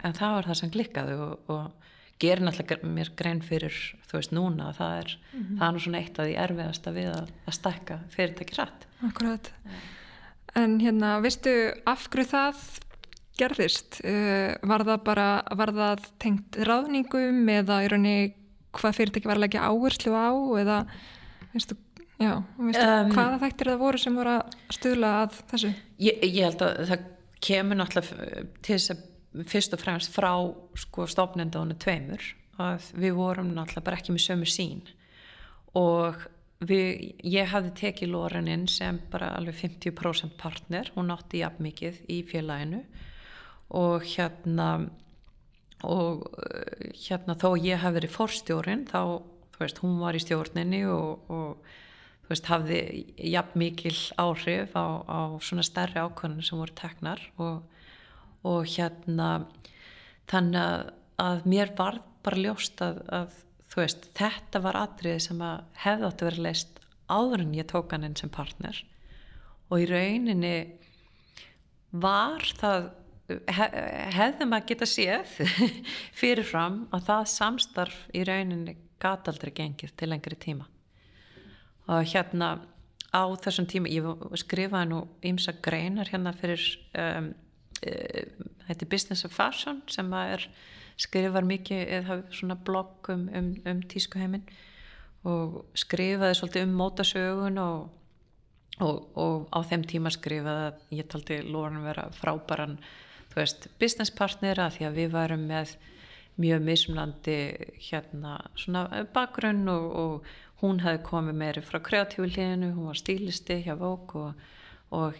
En það var það sem klikkaði og, og gerir náttúrulega mér grein fyrir þú veist núna það er, mm -hmm. það er nú svona eitt af því erfiðasta við að, að stekka fyrirtæki rætt Akkurat En hérna, veistu af hverju það gerðist? Uh, var það bara, var það tengt ráðningum eða í rauninni hvað fyrirtæki var að leggja áherslu á eða veistu, já, veistu um, hvaða þættir það voru sem voru að stuðla að þessu? Ég, ég held að það kemur náttúrulega til þess að fyrst og fremst frá sko, stofnendónu tveimur að við vorum náttúrulega bara ekki með sömu sín og við, ég hafði tekið Loreninn sem bara alveg 50% partner, hún átti jafn mikið í félaginu. Og hérna og eh, hérna þó ég haf verið fórstjórin þá, þú veist, hún var í stjórninni og, og þú veist, hafði jafn mikil áhrif á, á svona stærri ákvörðinu sem voru teknar. Og og hérna þannig að mér var bara ljóst að, að veist, þetta var atriði sem að hefði átt að vera leist áður en ég tók hann inn sem partner. Og í rauninni var það hef, hefði maður geta séð fyrirfram að það samstarf í rauninni gata aldrei gengið til lengri tíma. Og hérna á þessum tíma, ég skrifaði nú ímsa greinar hérna fyrir um, Eh, þetta er Business of Fashion sem er skrifar mikið eða svona blogg um, um, um tískuheimin og skrifaði svolítið um mótasögun og, og, og á þeim tíma skrifaði að ég taldi Lóran vera frábæran þú veist, business partnera því að við varum með mjög mismlandi hérna svona bakgrunn og, og hún hefði komið meiri frá kreatífu hliðinu, hún var stílisti hjá Vók og,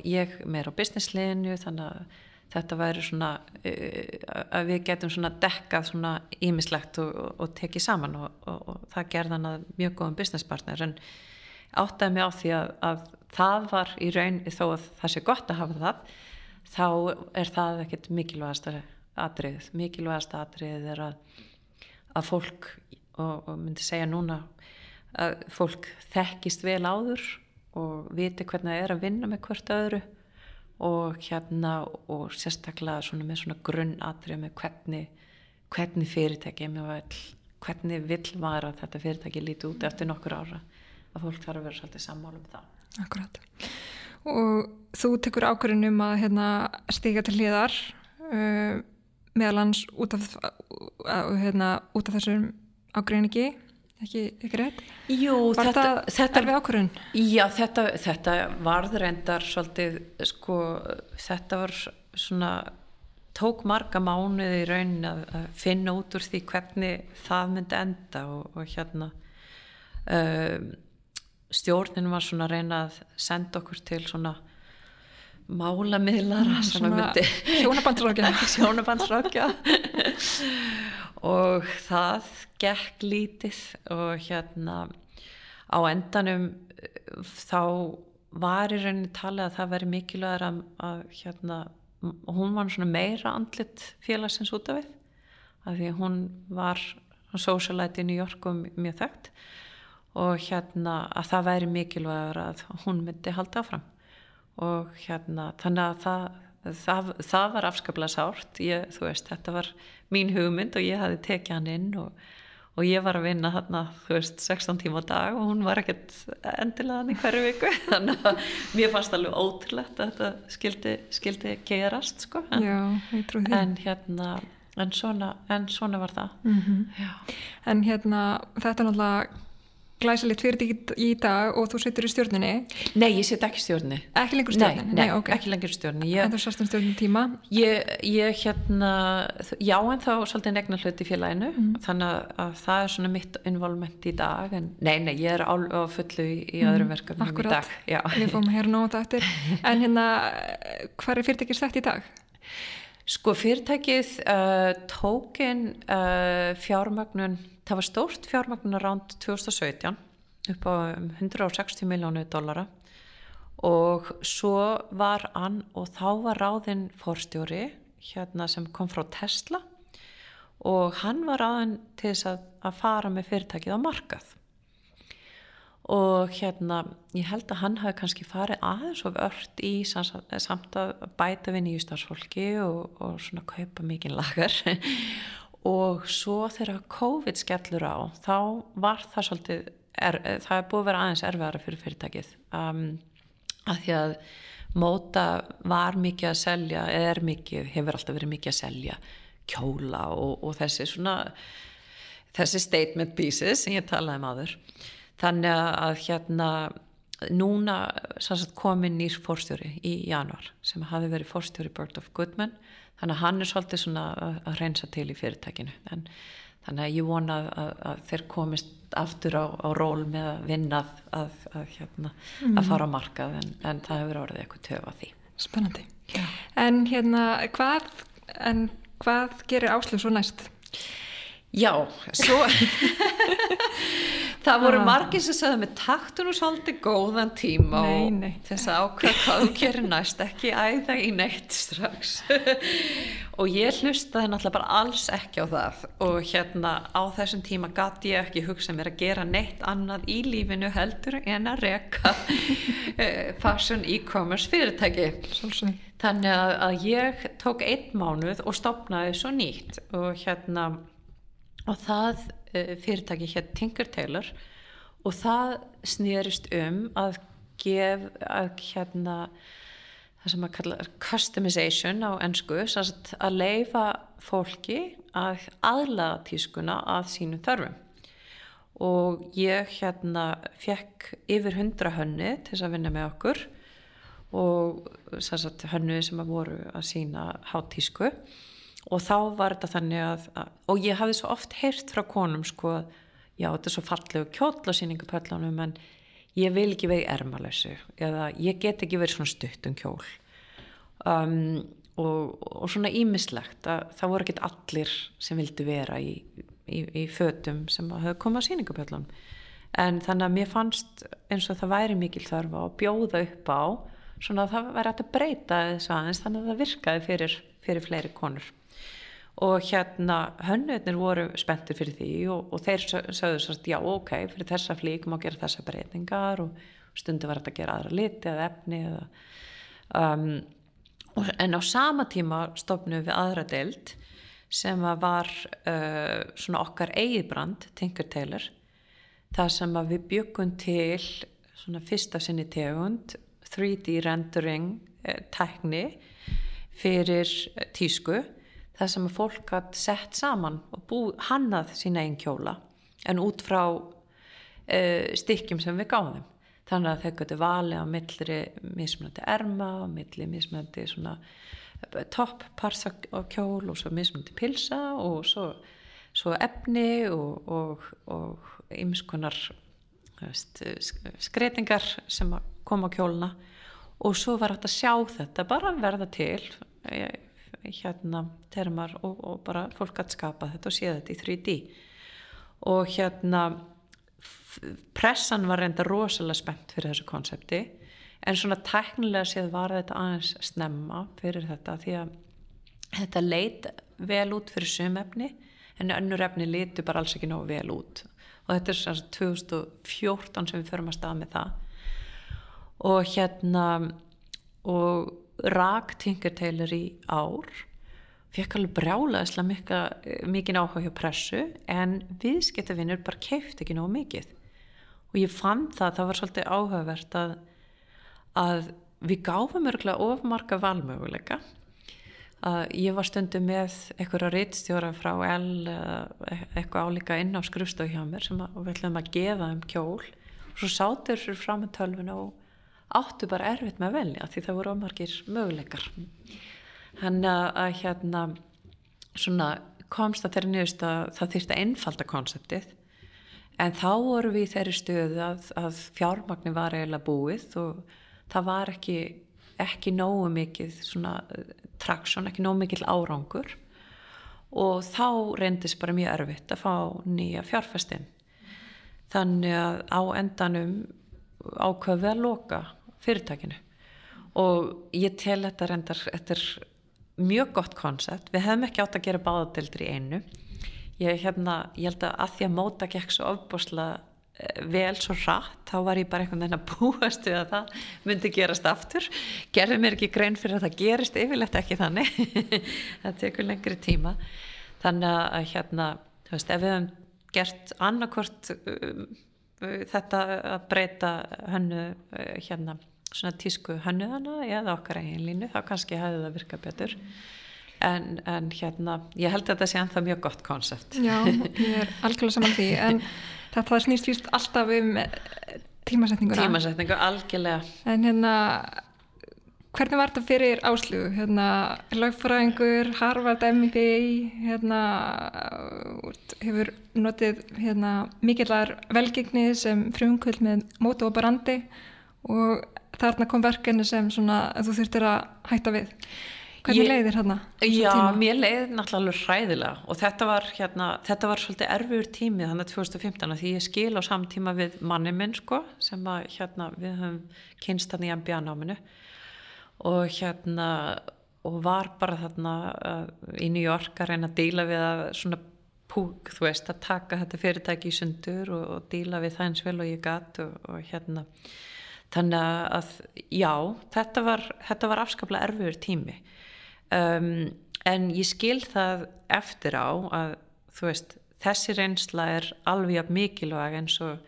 ég meira á business hliðinu þannig að þetta væri svona uh, að við getum svona dekkað svona ímislegt og, og, og tekið saman og, og það gerðan að mjög góðum business partner. En áttaði mig á því að, að það var í raun þó að það sé gott að hafa það þá er það ekkert mikilvægast aðrið mikilvægast aðrið er að, að fólk og myndi segja núna að fólk þekkist vel áður og viti hvernig það er að vinna með hvert öðru og hérna og sérstaklega svona með svona grunnatrið með hvernig, hvernig fyrirtæki hvernig vill maður að þetta fyrirtæki líti út eftir nokkur ára? Að fólk þarf að vera svolítið sammálu um það. Akkurat. Og þú tekur ákvörðunum að hérna, stiga til hliðar uh, meðalans út af, uh, hérna, út af þessum ágreiningi. ekki, ekki rétt? Jú, var þetta, þetta erfið ákvörðun? Já, þetta, þetta varð reyndar svolítið, sko, þetta var svona, tók marga mánuði í raunin að, að finna út úr því hvernig það myndi enda og, og hérna um, stjórnin var svona reyna að senda okkur til svona málamiðlara sem að myndi sjónabandsrákja sjónabandsrákja og það gekk lítið og hérna á endanum þá var í rauninni talið að það veri mikilvægur að, að hérna hún var svona meira andlit félagsins út af við af því hún var socialite í New York og mjög þekkt. Og hérna að það væri mikilvægur að hún myndi halda áfram. Og hérna þannig að það það, það var afskaplega sárt. Ég, þú veist, þetta var mín hugmynd og ég hafi tekið hann inn og, og ég var að vinna þarna, þú veist 16 tíma á dag og hún var ekkert endilega hann í hverju viku. Þannig að mér fannst alveg ótrúlegt að þetta skildi, skildi gerast sko. En, Já, en hérna en svona, en svona var það. Mm -hmm. en hérna þetta er náttúrulega glæsilegt fyrir því í dag og þú setur í stjórnini Nei, ég set ekki stjórnini Ekki lengur stjórnini? Nei, nei okay. ekki lengur stjórnini ég, En þú sast um stjórnini tíma? Ég, ég hérna já en þá svolítið negna hlut í félaginu mm. þannig að það er svona mitt involvement í dag en nei, nei, ég er á, fullu í, í mm. öðrum verkefnum í dag Akkurat, við fórum hera nóta eftir En hérna, hvað er fyrirtækið sett í dag? Sko fyrirtækið uh, tókin uh, fjármagnun það var stórt fjármagnar ránd 2017 upp á 160 miljónu dollara. Og svo var hann og þá var ráðinn forstjóri hérna sem kom frá Tesla. Og hann var ráðinn til þess að, að fara með fyrirtækið á markað. Og hérna ég held að hann hafi kannski farið aðeins og vört í samt að bæta við nýju starfsfólki og, og svona kaupa mikið lagar og svo þegar COVID skellur á þá var það svolítið er, það er búið að vera aðeins erfiðara fyrir fyrirtækið. Um, að því að móta var mikið að selja eða er mikið, hefur alltaf verið mikið að selja kjóla og, og þessi svona þessi statement pieces sem ég talaði um aður þannig að hérna núna komin nýr fórstjóri í januar sem hafi verið fórstjóri Bird of Goodman þannig að hann er svolítið svona að reynsa til í fyrirtækinu en þannig að ég vona að, að þeir komist aftur á, á ról með að vinna að, að, hérna, mm. að fara á markað en, en það hefur orðið eitthvað töfa því Spennandi Já. En hérna hvað, en hvað gerir Áslug svo næst? Já, svo það voru ah. margir sem sagði með taktun og svolítið góðan tíma nei, nei. og þess að ákvæða hvað þú gerir næst ekki æða í neitt strax og ég hlustaði náttúrulega bara alls ekki á það og hérna á þessum tíma gæti ég ekki hugsa mér að gera neitt annað í lífinu heldur en að reka eh, fashion e-commerce fyrirtæki Svolsveit. þannig að, að ég tók einn mánuð og stopnaði svo nýtt og hérna og það uh, fyrirtæki hér Tinker Tailor og það snýrist um að gef að hérna það sem að kalla customization á ennsku að leifa fólki að aðlaða tískuna að sínum þörfum. Og ég hérna fekk yfir hundra hönni til þess að vinna með okkur og sagt, hönnu sem að voru að sína hátísku og þá var þetta þannig að, og ég hafði svo oft heyrt frá konum sko já þetta er svo fallegu kjóll á síningupöllunum en ég vil ekki verið ermalösu eða ég get ekki verið svona stutt um kjól. Um, og, og svona ímislegt að það voru ekki allir sem vildi vera í, í, í fötum sem hafa komið á síningupöllunum en þannig að mér fannst eins og það væri mikil þörfa að bjóða upp á svona að það væri að breyta þess aðeins þannig að það virkaði fyrir, fyrir fleiri konur og hérna hönnöðnir voru spenntir fyrir því og, og þeir sögðu sérst já ok, fyrir þessa flík má gera þessa breytingar og stundu var þetta að gera aðra liti eða efni eða, um, en á sama tíma stofnum við aðra deild sem var uh, svona okkar eigibrand, Tinker Tailor það sem að við byggum til svona fyrsta sinni tegund 3D rendering uh, tækni fyrir tísku það sem fólk hatt sett saman og bú, hannað sína einn kjóla en út frá uh, stykkjum sem við gáðum þannig að þau götu valið á millri mismunandi erma og millri mismunandi svona eh, topp parsa á kjól og svo mismunandi pilsa og svo, svo efni og ymskonar skreitingar sem kom á kjóluna og svo var að sjá þetta bara verða til eh, hérna termar og, og bara fólk að skapa þetta og sé þetta í 3D og hérna pressan var reynda rosalega spennt fyrir þessu konsepti en svona teknilega séð var þetta aðeins snemma fyrir þetta því að þetta leit vel út fyrir sumefni en önnur efni litur bara alls ekki nógu vel út. Og þetta er svona 2014 sem við förum að staða með það. Og hérna og rak Tinker Tailor í ár fekk alveg brjálaðislega mikið áhuga hjá pressu en viðskiptavinnur bara keift ekki nógu mikið. Og ég fann það, það var svolítið áhugavert að, að við gáfum örgulega ofmarka valmöguleika. Að ég var stundu með einhverja reittstjóra frá L eitthvað álíka inn á skrufstof hjá mér sem við ætlum að gefa um kjól. Og svo sátur fyrir fram með tölvuna og áttu bara erfitt með að velja því það voru ómargir möguleikar. Hann að hérna svona komst að þeirri nýðust að það þýrst að einfalda konseptið. En þá voru við í þeirri stöðu að, að fjármagnin var eiginlega búið og það var ekki ekki nógu mikið svona traksjón, ekki nógu mikið árangur. Og þá reyndist bara mjög erfitt að fá nýja fjárfestin þannig að á endanum ákveðu að loka fyrirtækinu. Og ég tel þetta reyndar þetta er mjög gott koncept. Við hefum ekki átt að gera báðadeildur í einu. Ég, hérna, ég held að að því að móta gekk svo ofbosla eh, vel svo rætt, þá var ég bara einhvern veginn að búast við að það myndi gerast aftur, gerði mér ekki grein fyrir að það gerist yfirlegt ekki þannig. Það tekur lengri tíma. Þannig að hérna þú veist, ef við hefum gert annarkort um, þetta að breyta hannu uh, hérna svona tísku hannuðana eða okkar eigin línu, þá kannski hefði það virkað betur. En, en hérna ég held að þetta sé ennþá mjög gott konsept. Já, ég er algjörlega saman því en þetta snýst víst alltaf um eh, tímasetninguna. Tímasetningu, algjörlega. En hérna hvernig var þetta fyrir áslu hérna, lagfræðingur, Harvard MBA hérna hefur notið hérna mikillar velgengni sem frumkvöld með mótu og barandi og þarna kom verkefni sem svona þú þurftir að hætta við hvernig ég, leiðir hérna? Já, tíma? mér leiðir náttúrulega hræðilega og þetta var hérna, þetta var svolítið erfiður tími þannig að 2015 því ég skil á samtíma við manni minn sko sem að hérna við höfum kynst hann í MBA-náminu og hérna og var bara þarna uh, í New York að reyna að díla við að svona púk, þú veist, að taka þetta fyrirtæki í sundur og, og díla við það eins vel og ég gatt og, og hérna þannig að já, þetta var, þetta var afskaplega erfiður tími. Um, en ég skil það eftir á að þú veist, þessi reynsla er alveg mikilvæg eins og,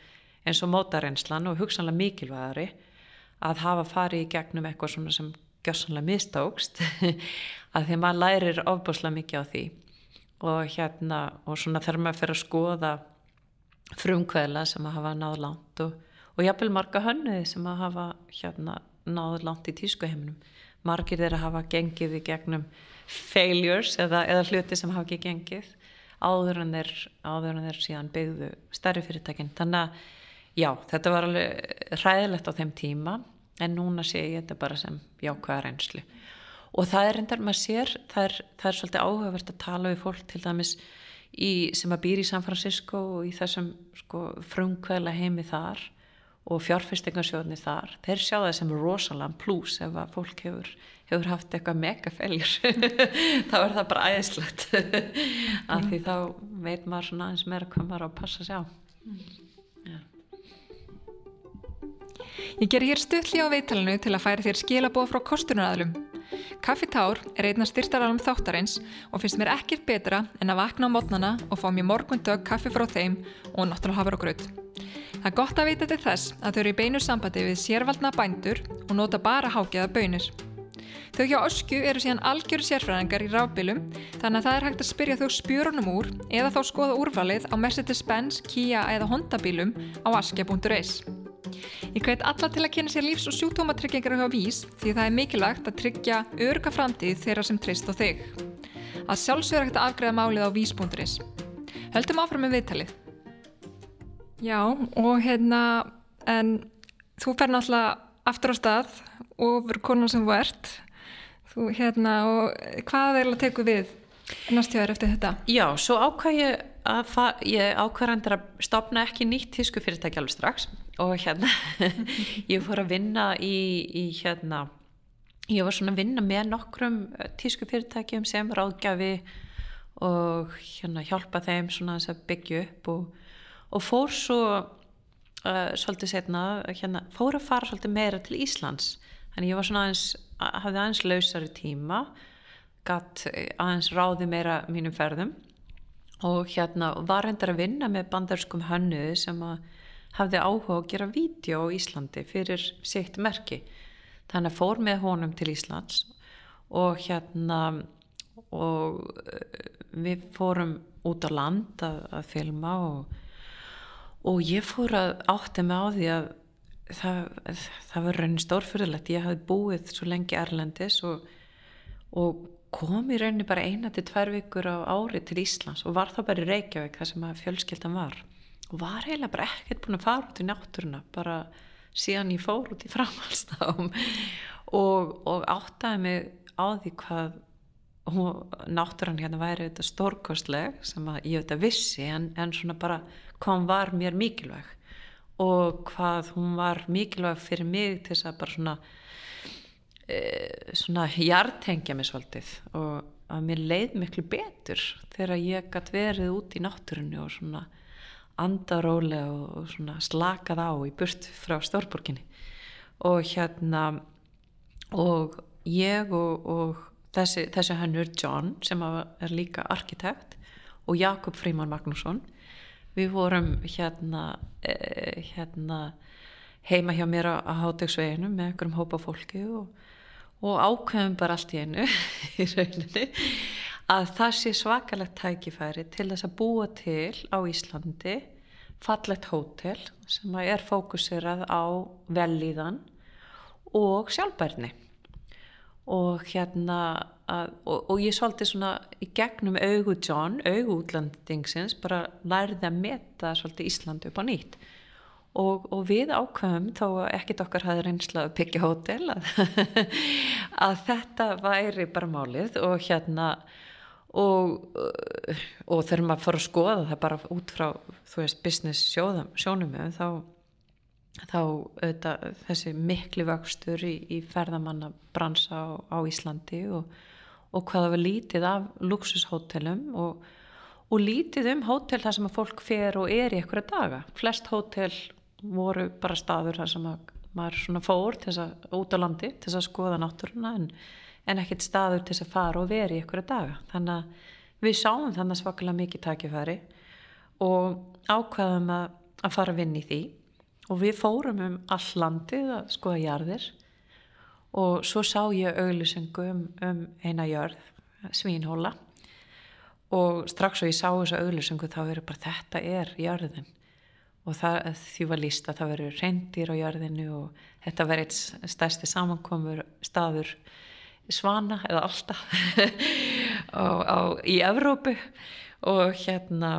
eins og mótareynslan og hugsanlega mikilvægari að hafa farið í gegnum eitthvað svona sem gjössanlega mistókst að því maður lærir ofbúslega mikið á því. Og hérna og svona þegar maður fyrir að skoða frumkveðla sem að hafa náð langt og og jápil marga hönnuði sem að hafa hérna náður langt í tískuheiminum. Margir þeirra hafa gengið í gegnum failures eða, eða hluti sem hafa ekki gengið áður en þeir, áður en þeir síðan byggðu stærri fyrirtækin. Þannig að já, þetta var alveg ræðilegt á þeim tíma en núna sé ég þetta bara sem jákvæða reynslu. Og það er reyndar maður sér, það er, það er svolítið áhugavert að tala við fólk til dæmis í, sem að býr í San Francisco og í þessum sko, frumkvæðla heimi þar og fjárfestingarsjóðni þar þeir sjá það sem rosalega pluss ef að fólk hefur, hefur haft eitthvað megafæljur þá er það bara æðislegt. Af því þá veit maður svona eins meira hvað maður á að passa sig á. Já. Ég ger hér stuðli á veitalinu til að færa þér skilabóð frá kostunaraðlum Kaffitár er einna styrtaralum þáttarins og finnst mér ekkert betra en að vakna á mótnana og fá mér morgundögg kaffi frá þeim og náttúrulega hafur og gröð Það er gott að vita til þess að þau eru í beinu sambandi við sérvaldna bændur og nota bara hágeða bönir. Þau hjá Ösku eru síðan algjöru sérfræðingar í ráfbílum þannig að það er hægt að spyrja þau spjórunum úr eða þá skoða úrvalið á Mercedes-Benz, Kia eða Honda bílum á askja.is. Ég hveit alla til að kynna sér lífs- og sjúkdómatryggingar á vís því það er mikilvægt að tryggja örga framtíð þeirra sem treyst á þig. Að sjálfsögur að afgreða málið á vís.is. Höldum áfram með viðtalið. Já, og hérna, en þú fer náttúrulega aftur á stað og verður konar sem þú ert. Þú, hérna, og hvað er að teku við næstjáður eftir þetta? Já, svo ákvæð ég að ég ákvæðandir að stopna ekki nýtt tísku fyrirtæki alveg strax og hérna ég fór að vinna í, í hérna ég var svona að vinna með nokkrum tísku fyrirtækjum sem ráðgjafi og hérna hjálpa þeim svona að byggja upp og og fór svo uh, svolítið setna hérna, fór að fara svolítið meira til Íslands. Þannig ég var svona aðeins hafði aðeins lausari tíma gatt aðeins ráði meira mínum ferðum og hérna var hendar að vinna með bandarskum hönnuði sem að hafði áhuga að gera vídeo á Íslandi fyrir sitt merki. Þannig að fór með honum til Íslands og hérna og uh, við fórum út á land að, að filma og og ég fór að átta mig á því að það, það var raunin stórfyrðilegt ég hafði búið svo lengi Erlendis og, og kom í raunin bara eina til tvær vikur á ári til Íslands og var þá bara í Reykjavík þar sem fjölskeldan var og var eiginlega bara ekkert búin að fara út í náttúruna bara síðan ég fór út í framhalstáum og, og áttaði mig á því hvað náttúran hérna væri þetta stórkostleg sem að ég veit að vissi en, en svona bara hvað hún var mér mikilvæg. Og hvað hún var mikilvæg fyrir mig til þess að bara svona e, svona hjartengja mig svolítið. Og að mér leið miklu betur þegar ég gætt verið út í náttúrunni og svona andarólega og, og svona slakað á í burt frá Stórborginni. Og hérna og ég og, og þessi, þessi hannur John sem er líka arkitekt og Jakob Fríman Magnússon við vorum hérna, eh, hérna heima hjá mér á hátegsveginu með einhverjum hópa fólki og, og ákveðum bara allt í einu í rauninni að það sé svakalegt tækifæri til þess að búa til á Íslandi fallegt hótel sem er fókusirað á velíðan og sjálfbærni. Og hérna að, og, og ég svolítið svona í gegnum augu John, augu útlandingsins bara lærði að meta svolítið Íslandi upp á nýtt. Og, og við ákvæmum þó að ekkit okkar hafi reynsla að byggja hótel að, að þetta væri bara málið. Og hérna og, og þegar maður fór að skoða það bara út frá veist business sjónum þá þá auðvitað, þessi miklu vöxtur í, í ferðamannabransa á, á Íslandi og, og hvaða var lítið af luxushótelum og, og lítið um hótel þar sem að fólk fer og er í eitthvað daga. Flest hótel voru bara staður þar sem að maður svona fór þess að út á landi þess að skoða náttúruna en, en ekkert staður til þess að fara og vera í eitthvað daga. Þannig að við sáum þannig svakalega mikið takifæri og ákvaðum að, að fara að vinna í því. Og við fórum um all landið að skoða jarðir. Og svo sá ég auðlusengu um, um eina jörð, svínhóla. Og strax og ég sá þessu auðlusengu þá verður bara þetta er jörðin. Og það, því var líst að það verður reyndir á jörðinu og þetta verður eitt stærsti samankomur staður svana eða alltaf á, á, í Evrópu og hérna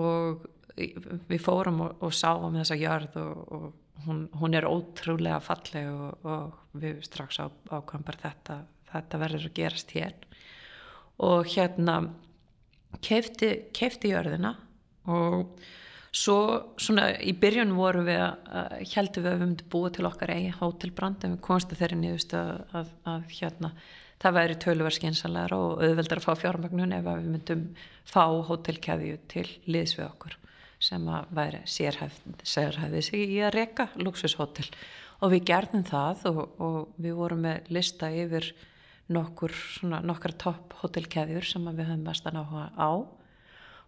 og við fórum og, og sáum þessa jörð og, og hún, hún er ótrúlega falleg og, og við strax á, ákvæm bara þetta þetta verður að gerast hér. Og hérna keifti, keifti jörðina og svo svona í byrjun voru við að heldum við að við myndum búa til okkar eigi hótelbrand en við komstu þeirri nýðust að, að, að hérna það væri töluverð skinsalega og auðveldar að fá fjármagnun ef við myndum fá hótelkeðju til liðs við okkur sem að væri sérhæfði sig í að reyka luxushótel og við gerðum það og, og við vorum með lista yfir nokkur svona, nokkar topp hótelkeðjur sem við höfum mest að náha á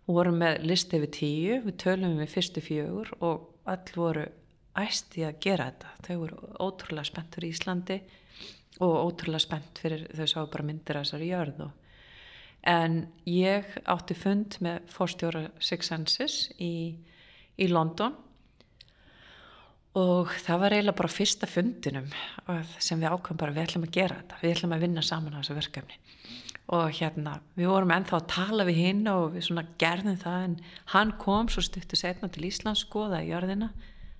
og vorum með listi yfir tíu við tölum við fyrstu fjögur og all voru æsti að gera þetta. Þau voru ótrúlega spennt fyrir Íslandi og ótrúlega spennt fyrir þau sá bara myndir að þessari jörð og en ég átti fund með fórstjóra Six Senses í, í London og það var eiginlega bara fyrsta fundinum sem við ákvæmum bara við ætlum að gera þetta, við ætlum að vinna saman á þessu verkefni og hérna við vorum ennþá að tala við hinn og við svona gerðum það en hann kom svo stuttu setna til Íslands skoða í jörðina,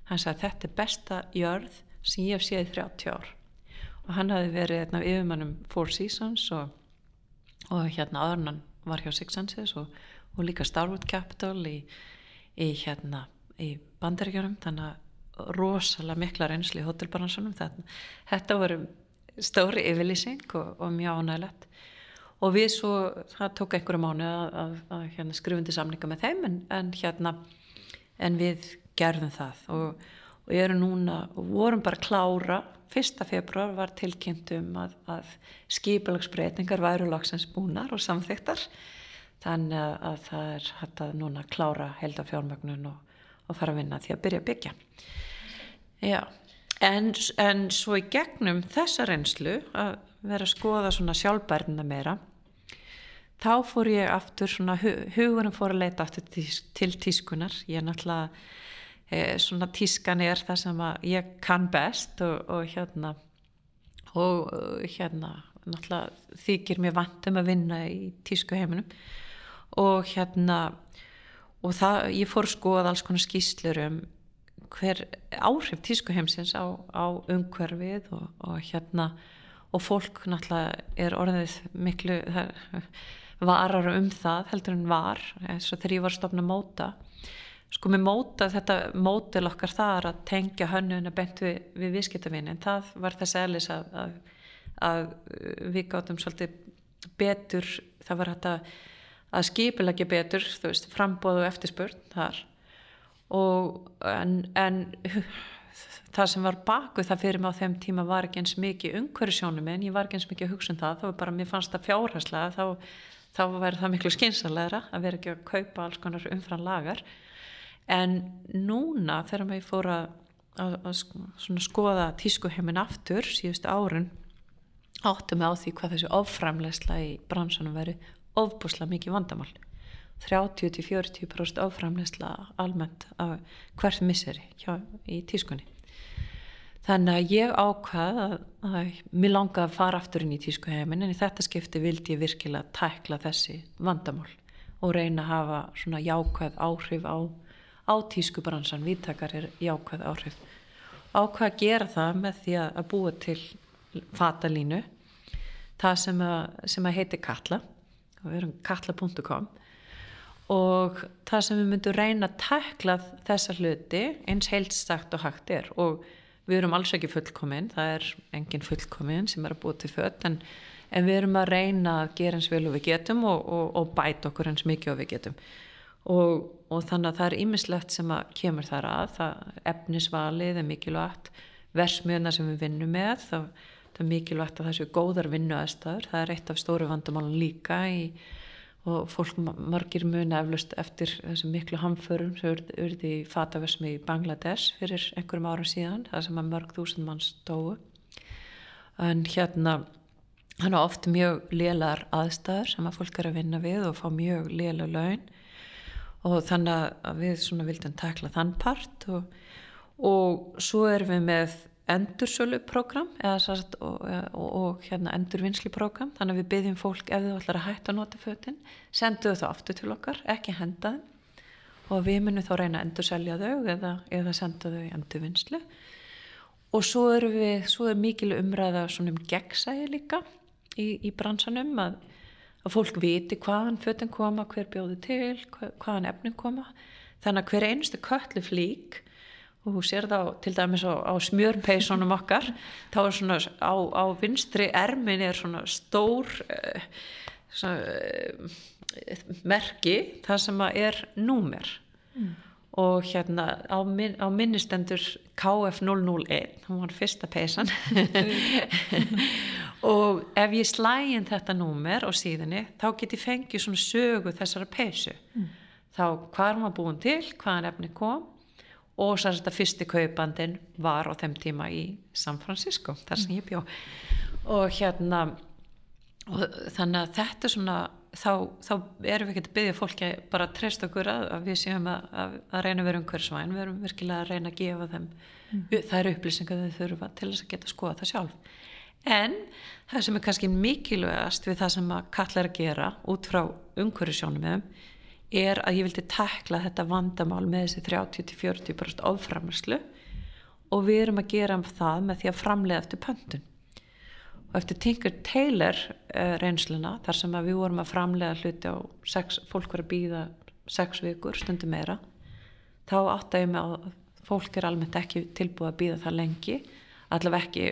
hann sagði þetta er besta jörð sem ég hef séð í 30 ár. Og hann hafi verið hérna, yfirmannum Four Seasons og og hérna aðurnan var hjá Six Senses og, og líka Starwood Capital í, í hérna í bandaríkjörnum þannig að rosalega mikla reynsli í hotelbaransunum þetta voru stóri yfirlýsing og, og mjög ánægilegt og við svo, það tók einhverju mánu að, að, hérna, skrifundi samninga með þeim en, en hérna en við gerðum það. Og, og erum núna, og vorum bara klára fyrsta februar var tilkynntum að, að skipalagsbreytingar væru lagsens búnar og samþyktar þannig að, að það er hægt að núna klára held af fjármögnun og, og fara að vinna því að byrja að byggja. Já, en, en svo í gegnum þessa reynslu að vera að skoða svona sjálfbærnina meira. Þá fór ég aftur svona hugurum fór að leita aftur til, tískunar ég er náttúrulega e, svona tískan er það sem ég kann best og, og hérna og eh, hérna náttúrulega þykir mér vantum að vinna í tísku heiminum. Og hérna og það, ég fór skoða alls konar skýslur um hver áhrif tísku heimsins á, á umhverfið og, og hérna og fólk náttúrulega er orðið miklu varar um það heldur en var eins og þegar ég var að stopna móta. Sko með móta þetta mótil okkar þar að tengja hönnuna bent við, við viðskiptavinn en það var þess aðlis að, að, að við gáttum svolítið betur það var hægt að, skipilegja betur þú veist frambóðu eftirspurn þar. Og en, en það sem var baku það fyrir mig á þeim tíma var ekki eins mikið umhverjusjónum en ég var ekki eins mikið að hugsa um það. Þá var bara, mér fannst það fjárhæslega þá, þá væri það miklu skynsalega að vera ekki að kaupa alls konar umfram lagar en núna þegar maður fór að, að, að skoða tískuheimin aftur síðust árun áttum við á því hvað þessu oframlegsla í bransunum veri ofbúslega mikið vandamál 30-40% oframlegsla almennt af hvert misseri hjá, í tískunni. Þannig að ég ákvað að, að mér langaði að fara aftur inn í tískuheimin en í þetta skipti vildi ég virkilega tækla þessi vandamál og reyna að hafa svona jákvæð áhrif á á tískubransan, viðtakar er jákvæð áhrif. Ákvað að gera það með því að búa til fatalínu, það sem að, sem að heiti Katla, og við erum katla.com og það sem við myndum reyna að tekla þessa hluti eins heilstakt og hægt er. Og við erum alls ekki fullkominn, það er engin fullkominn sem er að búa til fött en, en við erum að reyna að gera eins vel og við getum og, og, og bæta okkur eins mikið og við getum. Og, og þannig að það er ýmislegt sem kemur þar að, það efnisvalið er mikilvægt, versmiðuna sem við vinnum með, það, það er mikilvægt að það séu góðar vinnuaðstæður, það er eitt af stóru vandamálun líka í, og fólk margir muni eflust eftir þessum miklu hamförum sem urði í fataversmi í Bangladesh fyrir einhverjum ára síðan, það sem að mörg þúsund mann stóu en hérna hann er oft mjög lélar aðstæður sem að fólk er að vinna við og fá mjög léla laun. Og þannig að við svona vildum takla þann part og, og svo erum við með endursöluprogram og, og, og hérna endurvinnsluprogram. Þannig að við byggjum fólk ef þau ætlar að hætta að nota fötin sendu þau aftur til okkar, ekki henda þeim. Og við munum þá reyna að endurselja þau eða, eða senda þau endurvinnslu. Og svo er við svo er mikil umræða svona um gegnsæði líka í, í bransanum að, að fólk viti hvaðan fötin koma, hver bjóði til hvaðan efnin koma. Þannig að hver einustu köllu flík og þú sér það til dæmis á, á smjörpeisunum okkar. Þá er svona á, á vinstri ermin er svona stór uh, svona, uh, merki það sem er númer. Mm. og hérna á, min, á minnistendur KF001 hún var fyrsta peisan og ef ég slægin þetta númer á síðinni þá get ég fengið svona sögu þessara peisu mm. þá hvað er maður búin til, hvaðan efni kom og svo að fyrsti kaupandin var á þeim tíma í San Francisco þar sem ég bjó. Og hérna og þannig að þetta svona þá, þá erum við ekki að byggja fólki bara að treysta okkur að, að við séum að, að, að reyna að vera umhverfsvæn við erum virkilega að reyna að gefa þeim mm. þær upplýsingar þau þurfa til þess að geta skoða það sjálf. En það sem er kannski mikilvægast við það sem að kalla er að gera út frá umhverfsjónum meðum er að ég vildi tekla þetta vandamál með þessi 30-40% oframherslu og við erum að gera það með því að framlega eftir pöntun. Og eftir Tinker Taylor uh, reynsluna þar sem við vorum að framlega hluti á sex, fólk var að býða 6 vikur, stundu meira þá áttægum ég með að fólk er almennt ekki tilbúið að býða það lengi allaveg ekki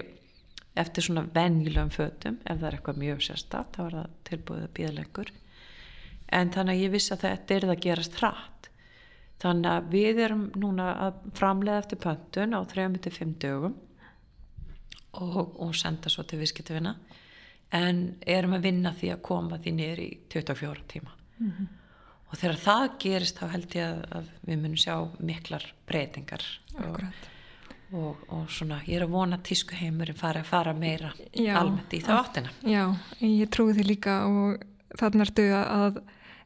eftir svona venjulegum fötum ef það er eitthvað mjög sérstatt þá er það tilbúið að býða lengur en þannig að ég vissi að þetta er það að gerast hratt. Þannig að við erum núna að framlega eftir pöntun á 3-5 dögum og, og senda svo til viðskiptuvina en erum að vinna því að koma því niður í 24 tíma. Mm -hmm. og þegar það gerist þá held ég að, að við munum sjá miklar breytingar og, og, og svona ég er að vona að tískuheimurinn fara að fara meira já, almennt í það áttina. Já, ég trúi því líka og þannig ertu að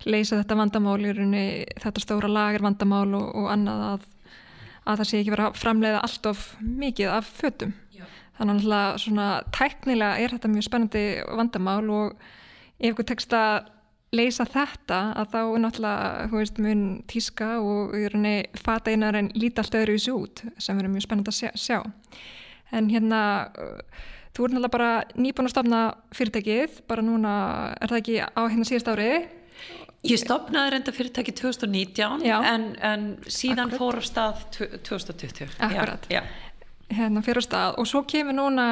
leysa þetta vandamál í rauninni, þetta stóra lager vandamál og, og annað að, að það sé ekki vera að framleiða allt of mikið af fötum. Já. Þannig að svona tæknilega er þetta mjög spennandi vandamál og ef ykkur tekst að leysa þetta að þá er náttúrulega, þú veist, mun tíska og í rauninni fata einar en líti allt öðru í sig út sem verður mjög spennandi að sjá. En hérna, þú er náttúrulega bara nýbúin að stofna fyrirtækið, bara núna er það ekki á hérna síðast árið Ég stopnaði reynda fyrirtæki 2019 en, en síðan Akkurat. fór á stað 2020 Akkurat, já, já. hérna fyrir á stað og svo kemur núna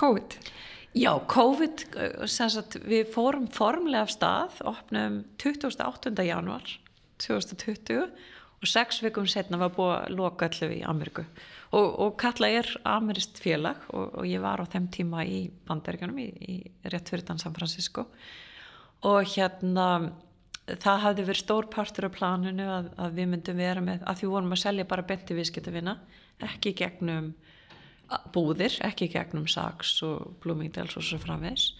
COVID Já, COVID sagt, við fórum formlega af stað opnum 28. januar 2020 og sex vikum setna var búið að loka allu í Ameriku og, og Kalla er amerist félag og, og ég var á þeim tíma í bandaríkanum í, í rétt fyrir San Francisco og hérna það hafði verið stór partur af planinu að, að við myndum vera með að því vorum að selja bara benti viðskiptavina ekki gegnum búðir, ekki gegnum Saks og Bloomingdale's og svo framvegs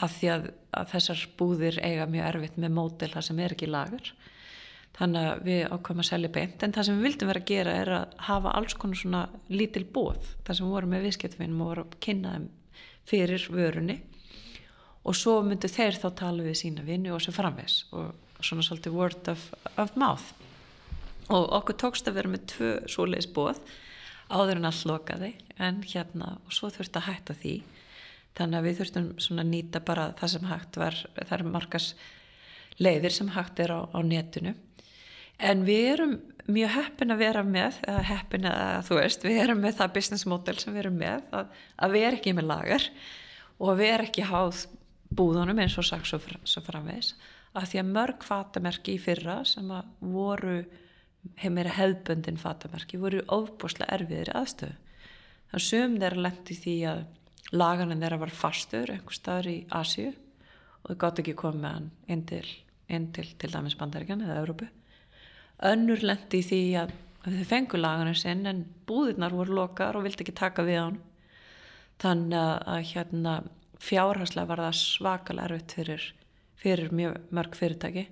að því að, að þessar búðir eiga mjög erfitt með mótil það sem er ekki lagur þannig að við ákvæmum að selja beint en það sem við vildum vera að gera er að hafa alls konar svona lítil búð þar sem vorum með viðskiptavinum og vorum að kynna þeim fyrir vörunni og svo myndu þeir þá tala við sína vinnu og svo framvegs og svona svolítið word of, of mouth. Og okkur tókst að vera með tvö svoleiðis bóð áður en allt lokaði en hérna og svo þurfti að hætta því. Þannig að við þurftum svona að nýta bara það sem hægt var, það er margas leiðir sem hægt er á, á netinu. En við erum mjög heppin að vera með heppin að þú veist, við erum með það business model sem við erum með að, að við erum ekki með lagar og við erum ekki háð búðunum eins og sagt svo, framvegs að því að mörg fatamerki í fyrra sem að voru hefur meira hefðböndin fatamerki voru ofbúslega erfiðir aðstöðu. Þannig sögum þeirra lendi því að laganinn þeirra var fastur einhver staður í Asju og þau gátt ekki komið með hann inn til, inn til, til dæmis bandaríkan eða Európu önnur lendi því að þau fengu laganinn sinn en búðirnar voru lokar og vildi ekki taka við hann þannig að hérna fjárhagslega var það svakalega erfitt fyrir, fyrir mjög mörg fyrirtæki.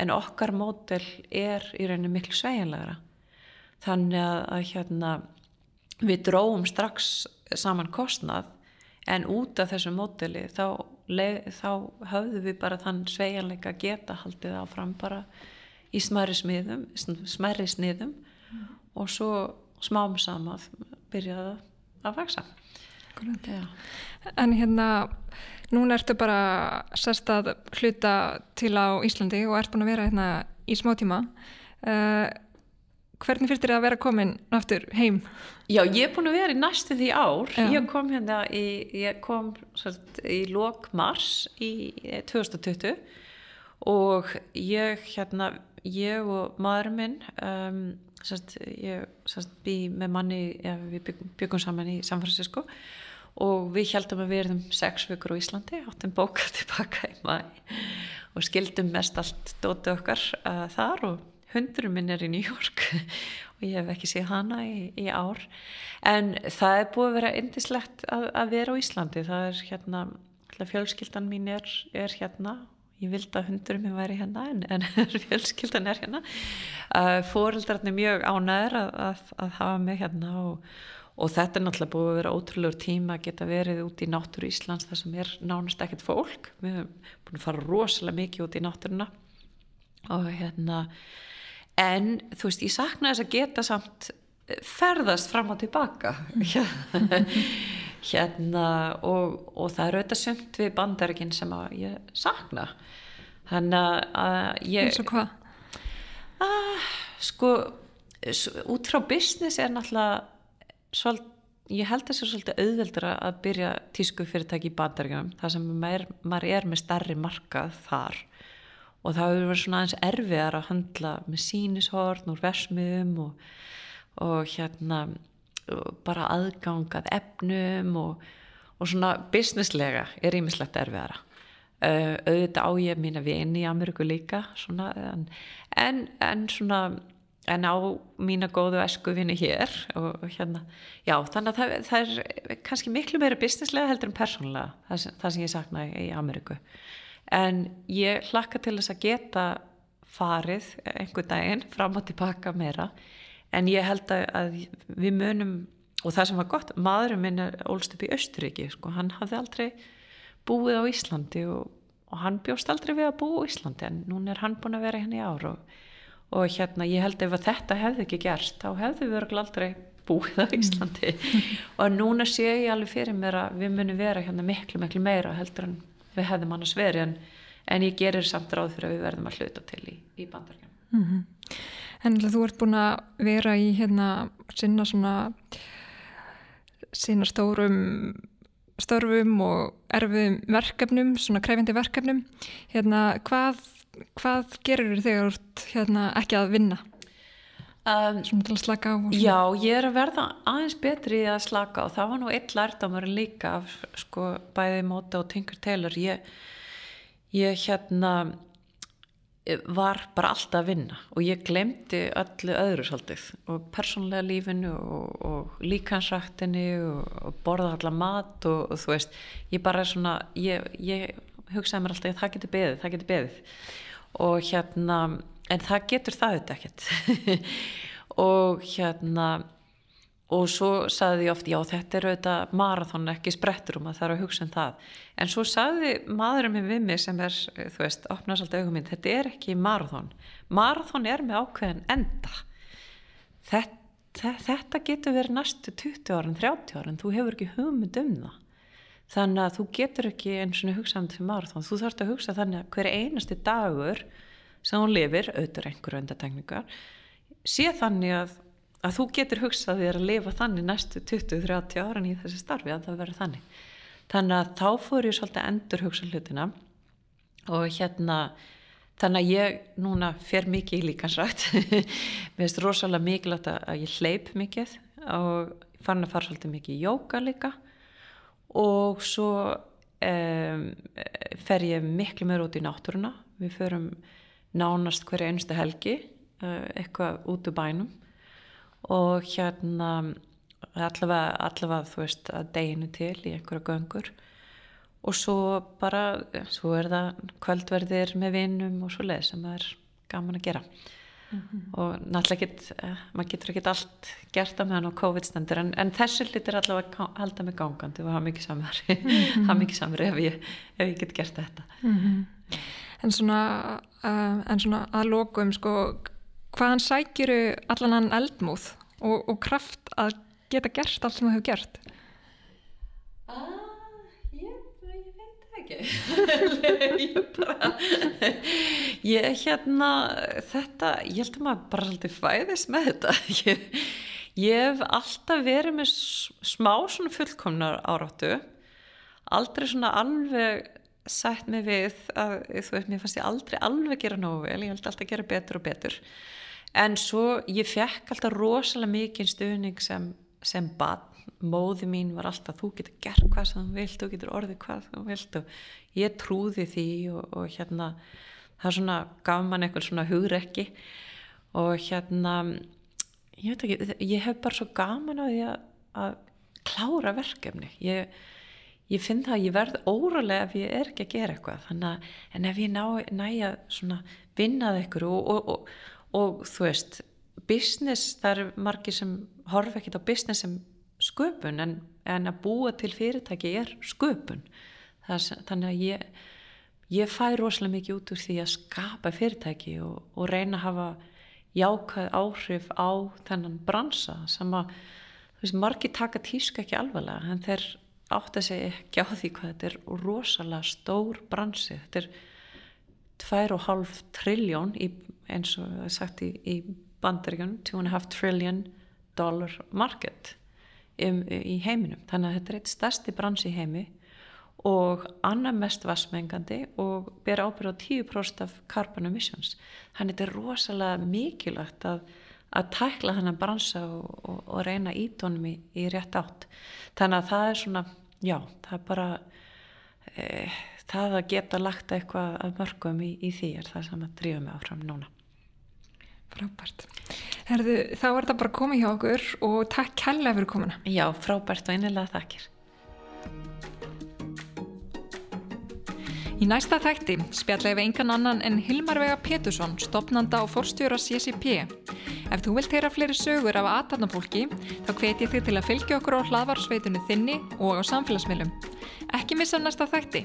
En okkar mótel er í rauninu miklu sveiginlegra þannig að, að hérna við dróum strax saman kostnað en út af þessu mótili þá, þá höfðu við bara þann sveianleika geta haldið áfram bara í smæri smiðum smæri sniðum mm. og svo smám samað byrjaði að vaksa En hérna núna ertu bara sérst að hluta til á Íslandi og ert búin að vera hérna í smá tíma uh, hvernig fyrst er það að vera komin náttúr heim? Já, ég er búin að vera í næstu því ár Já. ég kom hérna í, ég kom sérst, í lok mars í 2020 og ég hérna ég og maðurinn minn um, sérst, ég sérst, bý með manni ja, við byggum, byggum saman í San Francisco og við heldum að við erum sex vikur á Íslandi áttum bókað tilbaka í mæ og skildum mest allt dóti okkar uh, þar og hundurum minn er í New York og ég hef ekki séð hana í, í ár. En það er búið að vera indislegt að, að vera á Íslandi það er hérna, fjölskyldan mín er, er hérna ég vildi að hundurum minn væri hérna en, en fjölskyldan er hérna. Uh, fóreldrarnir mjög ánæður að, að, að hafa mig hérna og, og þetta er náttúrulega búið að vera ótrúlegur tíma að geta verið út í náttúru Íslands þar sem er nánast ekkert fólk. Við hefum búin að fara rosalega mikið út í náttúruna og hérna en þú veist ég sakna þess að geta samt ferðast fram og tilbaka hérna og, og það er auðvitað sumt við bandarikinn sem að ég sakna þannig að ég eins og hvað? Uh, sko út frá business er náttúrulega svol, ég held að það er svolítið auðveldur að byrja tísku fyrirtæki í bandarikunum þar sem maður, maður er með starri markað þar og það hefur verið svona aðeins erfiðar að handla með sínishorn úr versmiðum og, og hérna og bara aðgangað efnum og, og svona businesslega er ímislegt erfiðara. Uh, auðvitað á ég mín að vini í Ameríku líka svona, en, en, svona en á mína góðu eskuvinni hér og hérna, já þannig að það, það er kannski miklu meira businesslega heldur en persónulega það, það sem ég sakna í Ameríku. En ég hlakka til þess að geta farið einhver daginn fram og tilbaka meira en ég held að við munum og það sem var gott, maðurinn minn er ólst upp í Östuríki, sko, hann hafði aldrei búið á Íslandi og, og hann bjóst aldrei við að búa á Íslandi en núna er hann búin að vera hérna í ár og, og hérna ég held ef þetta hefði ekki gerst, þá hefði við aldrei búið á Íslandi mm. og núna sé ég alveg fyrir mér að við munum vera hérna miklu miklu meira heldur en við hefðum annars verið en, en ég gerir samt ráð fyrir að við verðum að hluta til í, í bandarkjum mm -hmm. En þú ert búin að vera í hérna sinna svona sína stórum störfum og erfum verkefnum, svona krefindi verkefnum. Hérna, hvað, hvað gerir þau þegar þú ert hérna, ekki að vinna? Um, svona til að slaka á Já, ég er að verða aðeins betri að slaka og það var nú eitt lærdamur líka af sko bæði móta og tengur telur ég, ég hérna var bara alltaf að vinna og ég glemdi öllu öðru svolítið og persónlega lífinu og, og líkansrættinni og, og borða allar mat og, og þú veist, ég bara svona ég, ég hugsaði mér alltaf að það getur beðið, það getur beðið. Og hérna, en það getur það auðvitað ekkert. Og hérna og svo saði ég oft, já þetta er auðvitað marathón ekki sprettur um að það er að hugsa um það. En svo saði maðurinn minn við mig sem er, þú veist, opnast alltaf augum minn þetta er ekki marathón marathón er með ákveðin enda. Þetta, þetta getur verið næstu 20 árin, 30 árin þú hefur ekki hugmynd um það. Þannig að þú getur ekki eins og hugsa um þetta marathón, þú þarfst að hugsa þannig að hver einasti dagur sem hún lifir, auðvitað einhverju endatekningar sé þannig að að þú getur hugsað þér að lifa þannig næstu 20-30 ára í þessi starfi að það verður þannig. Þannig að þá fór ég svolítið endur hugsa hlutina og hérna þannig að ég núna fer mikið í líkansrætt mér finnst rosalega mikilvægt að ég hleyp mikið og fann að fara svolítið mikið í jóka líka. Og svo um, fer ég miklu meður út í náttúruna. Við förum nánast hverja einstu helgi uh, eitthvað út úr bænum og hérna allavega, allavega þú veist að deginu til í einhverja göngur og svo bara svo er það kvöldverðir með vinnum og svo leið sem það er gaman að gera mm -hmm. og náttúrulega get, uh, maður getur ekki allt gert á meðan á COVID-stendur en, en þessu hlutir allavega að halda mig gangandi og hafa mikið samar mm -hmm. hafa mikið samar ef ég, ég get gert þetta -hmm. En svona, uh, en svona að lókum sko, hvaðan sækjuru allan hann eldmúð og, og kraft að geta gert allt sem þú hefur gert? ekki. Ég bara ég hérna þetta, ég held að maður bara svolítið fæðist með þetta. Ég, ég hef alltaf verið með smá svona fullkomnar áráttu. Aldrei svona alveg sætt mig við að þú veist, mér fannst ég aldrei alveg gera nógu vel, ég held alltaf að gera betur og betur en svo ég fekk alltaf rosalega mikið stuðning sem, sem bann móði mín var alltaf þú getur gert hvað sem þú vilt, þú getur orðið hvað þú vilt og ég trúði því og, og hérna það svona gaf mann eitthvað svona hugrekki. Og hérna ég veit ekki, ég hef bara svo gaman á því að, að klára verkefni. Ég, ég finn það að ég verð óralega ef ég er ekki að gera eitthvað. Þannig að en ef ég næja svona vinnað eitthvað og, og, og þú veist business, það eru margi sem horfa ekkit á business sem sköpun en, en að búa til fyrirtæki er sköpun. Það, þannig að ég, ég fæ rosalega mikið út úr því að skapa fyrirtæki og, og reyna að hafa jákað áhrif á þennan bransa sem að veist, margir taka tíska ekki alvarlega en þeir átt að segja ekki á því hvað þetta er rosalega stór bransi. Þetta er 2,5 trilljón eins og það er sagt í, í bandaríkjum 2,5 trillion dollar market um, í heiminum. Þannig að þetta er eitt stærsti brans í heimi og annar mest vassmengandi og ber ábyrð á 10% af carbon emissions. Þannig að þetta er rosalega mikilvægt að, að tækla þannig bransa og, og, og reyna ídónum í, í rétt átt. Þannig að það er svona já, það er bara e, það að geta lagt eitthvað að mörgum í, í því er það sem að drífa mig áfram núna Frábært. Herðu, þá er þetta bara komið hjá okkur og takk kærlega fyrir komuna. Já, frábært og einlega þakkir. Í næsta þætti spjallega við engan annan en Hilmar Vega Petursson, stopnanda og forstjóra CCP. Ef þú vilt heyra fleiri sögur af aðtarnafólki, þá hveti ég þig til að fylgja okkur á hlaðvarsveitunni þinni og á samfélagsmiðlum. Ekki missa næsta þætti.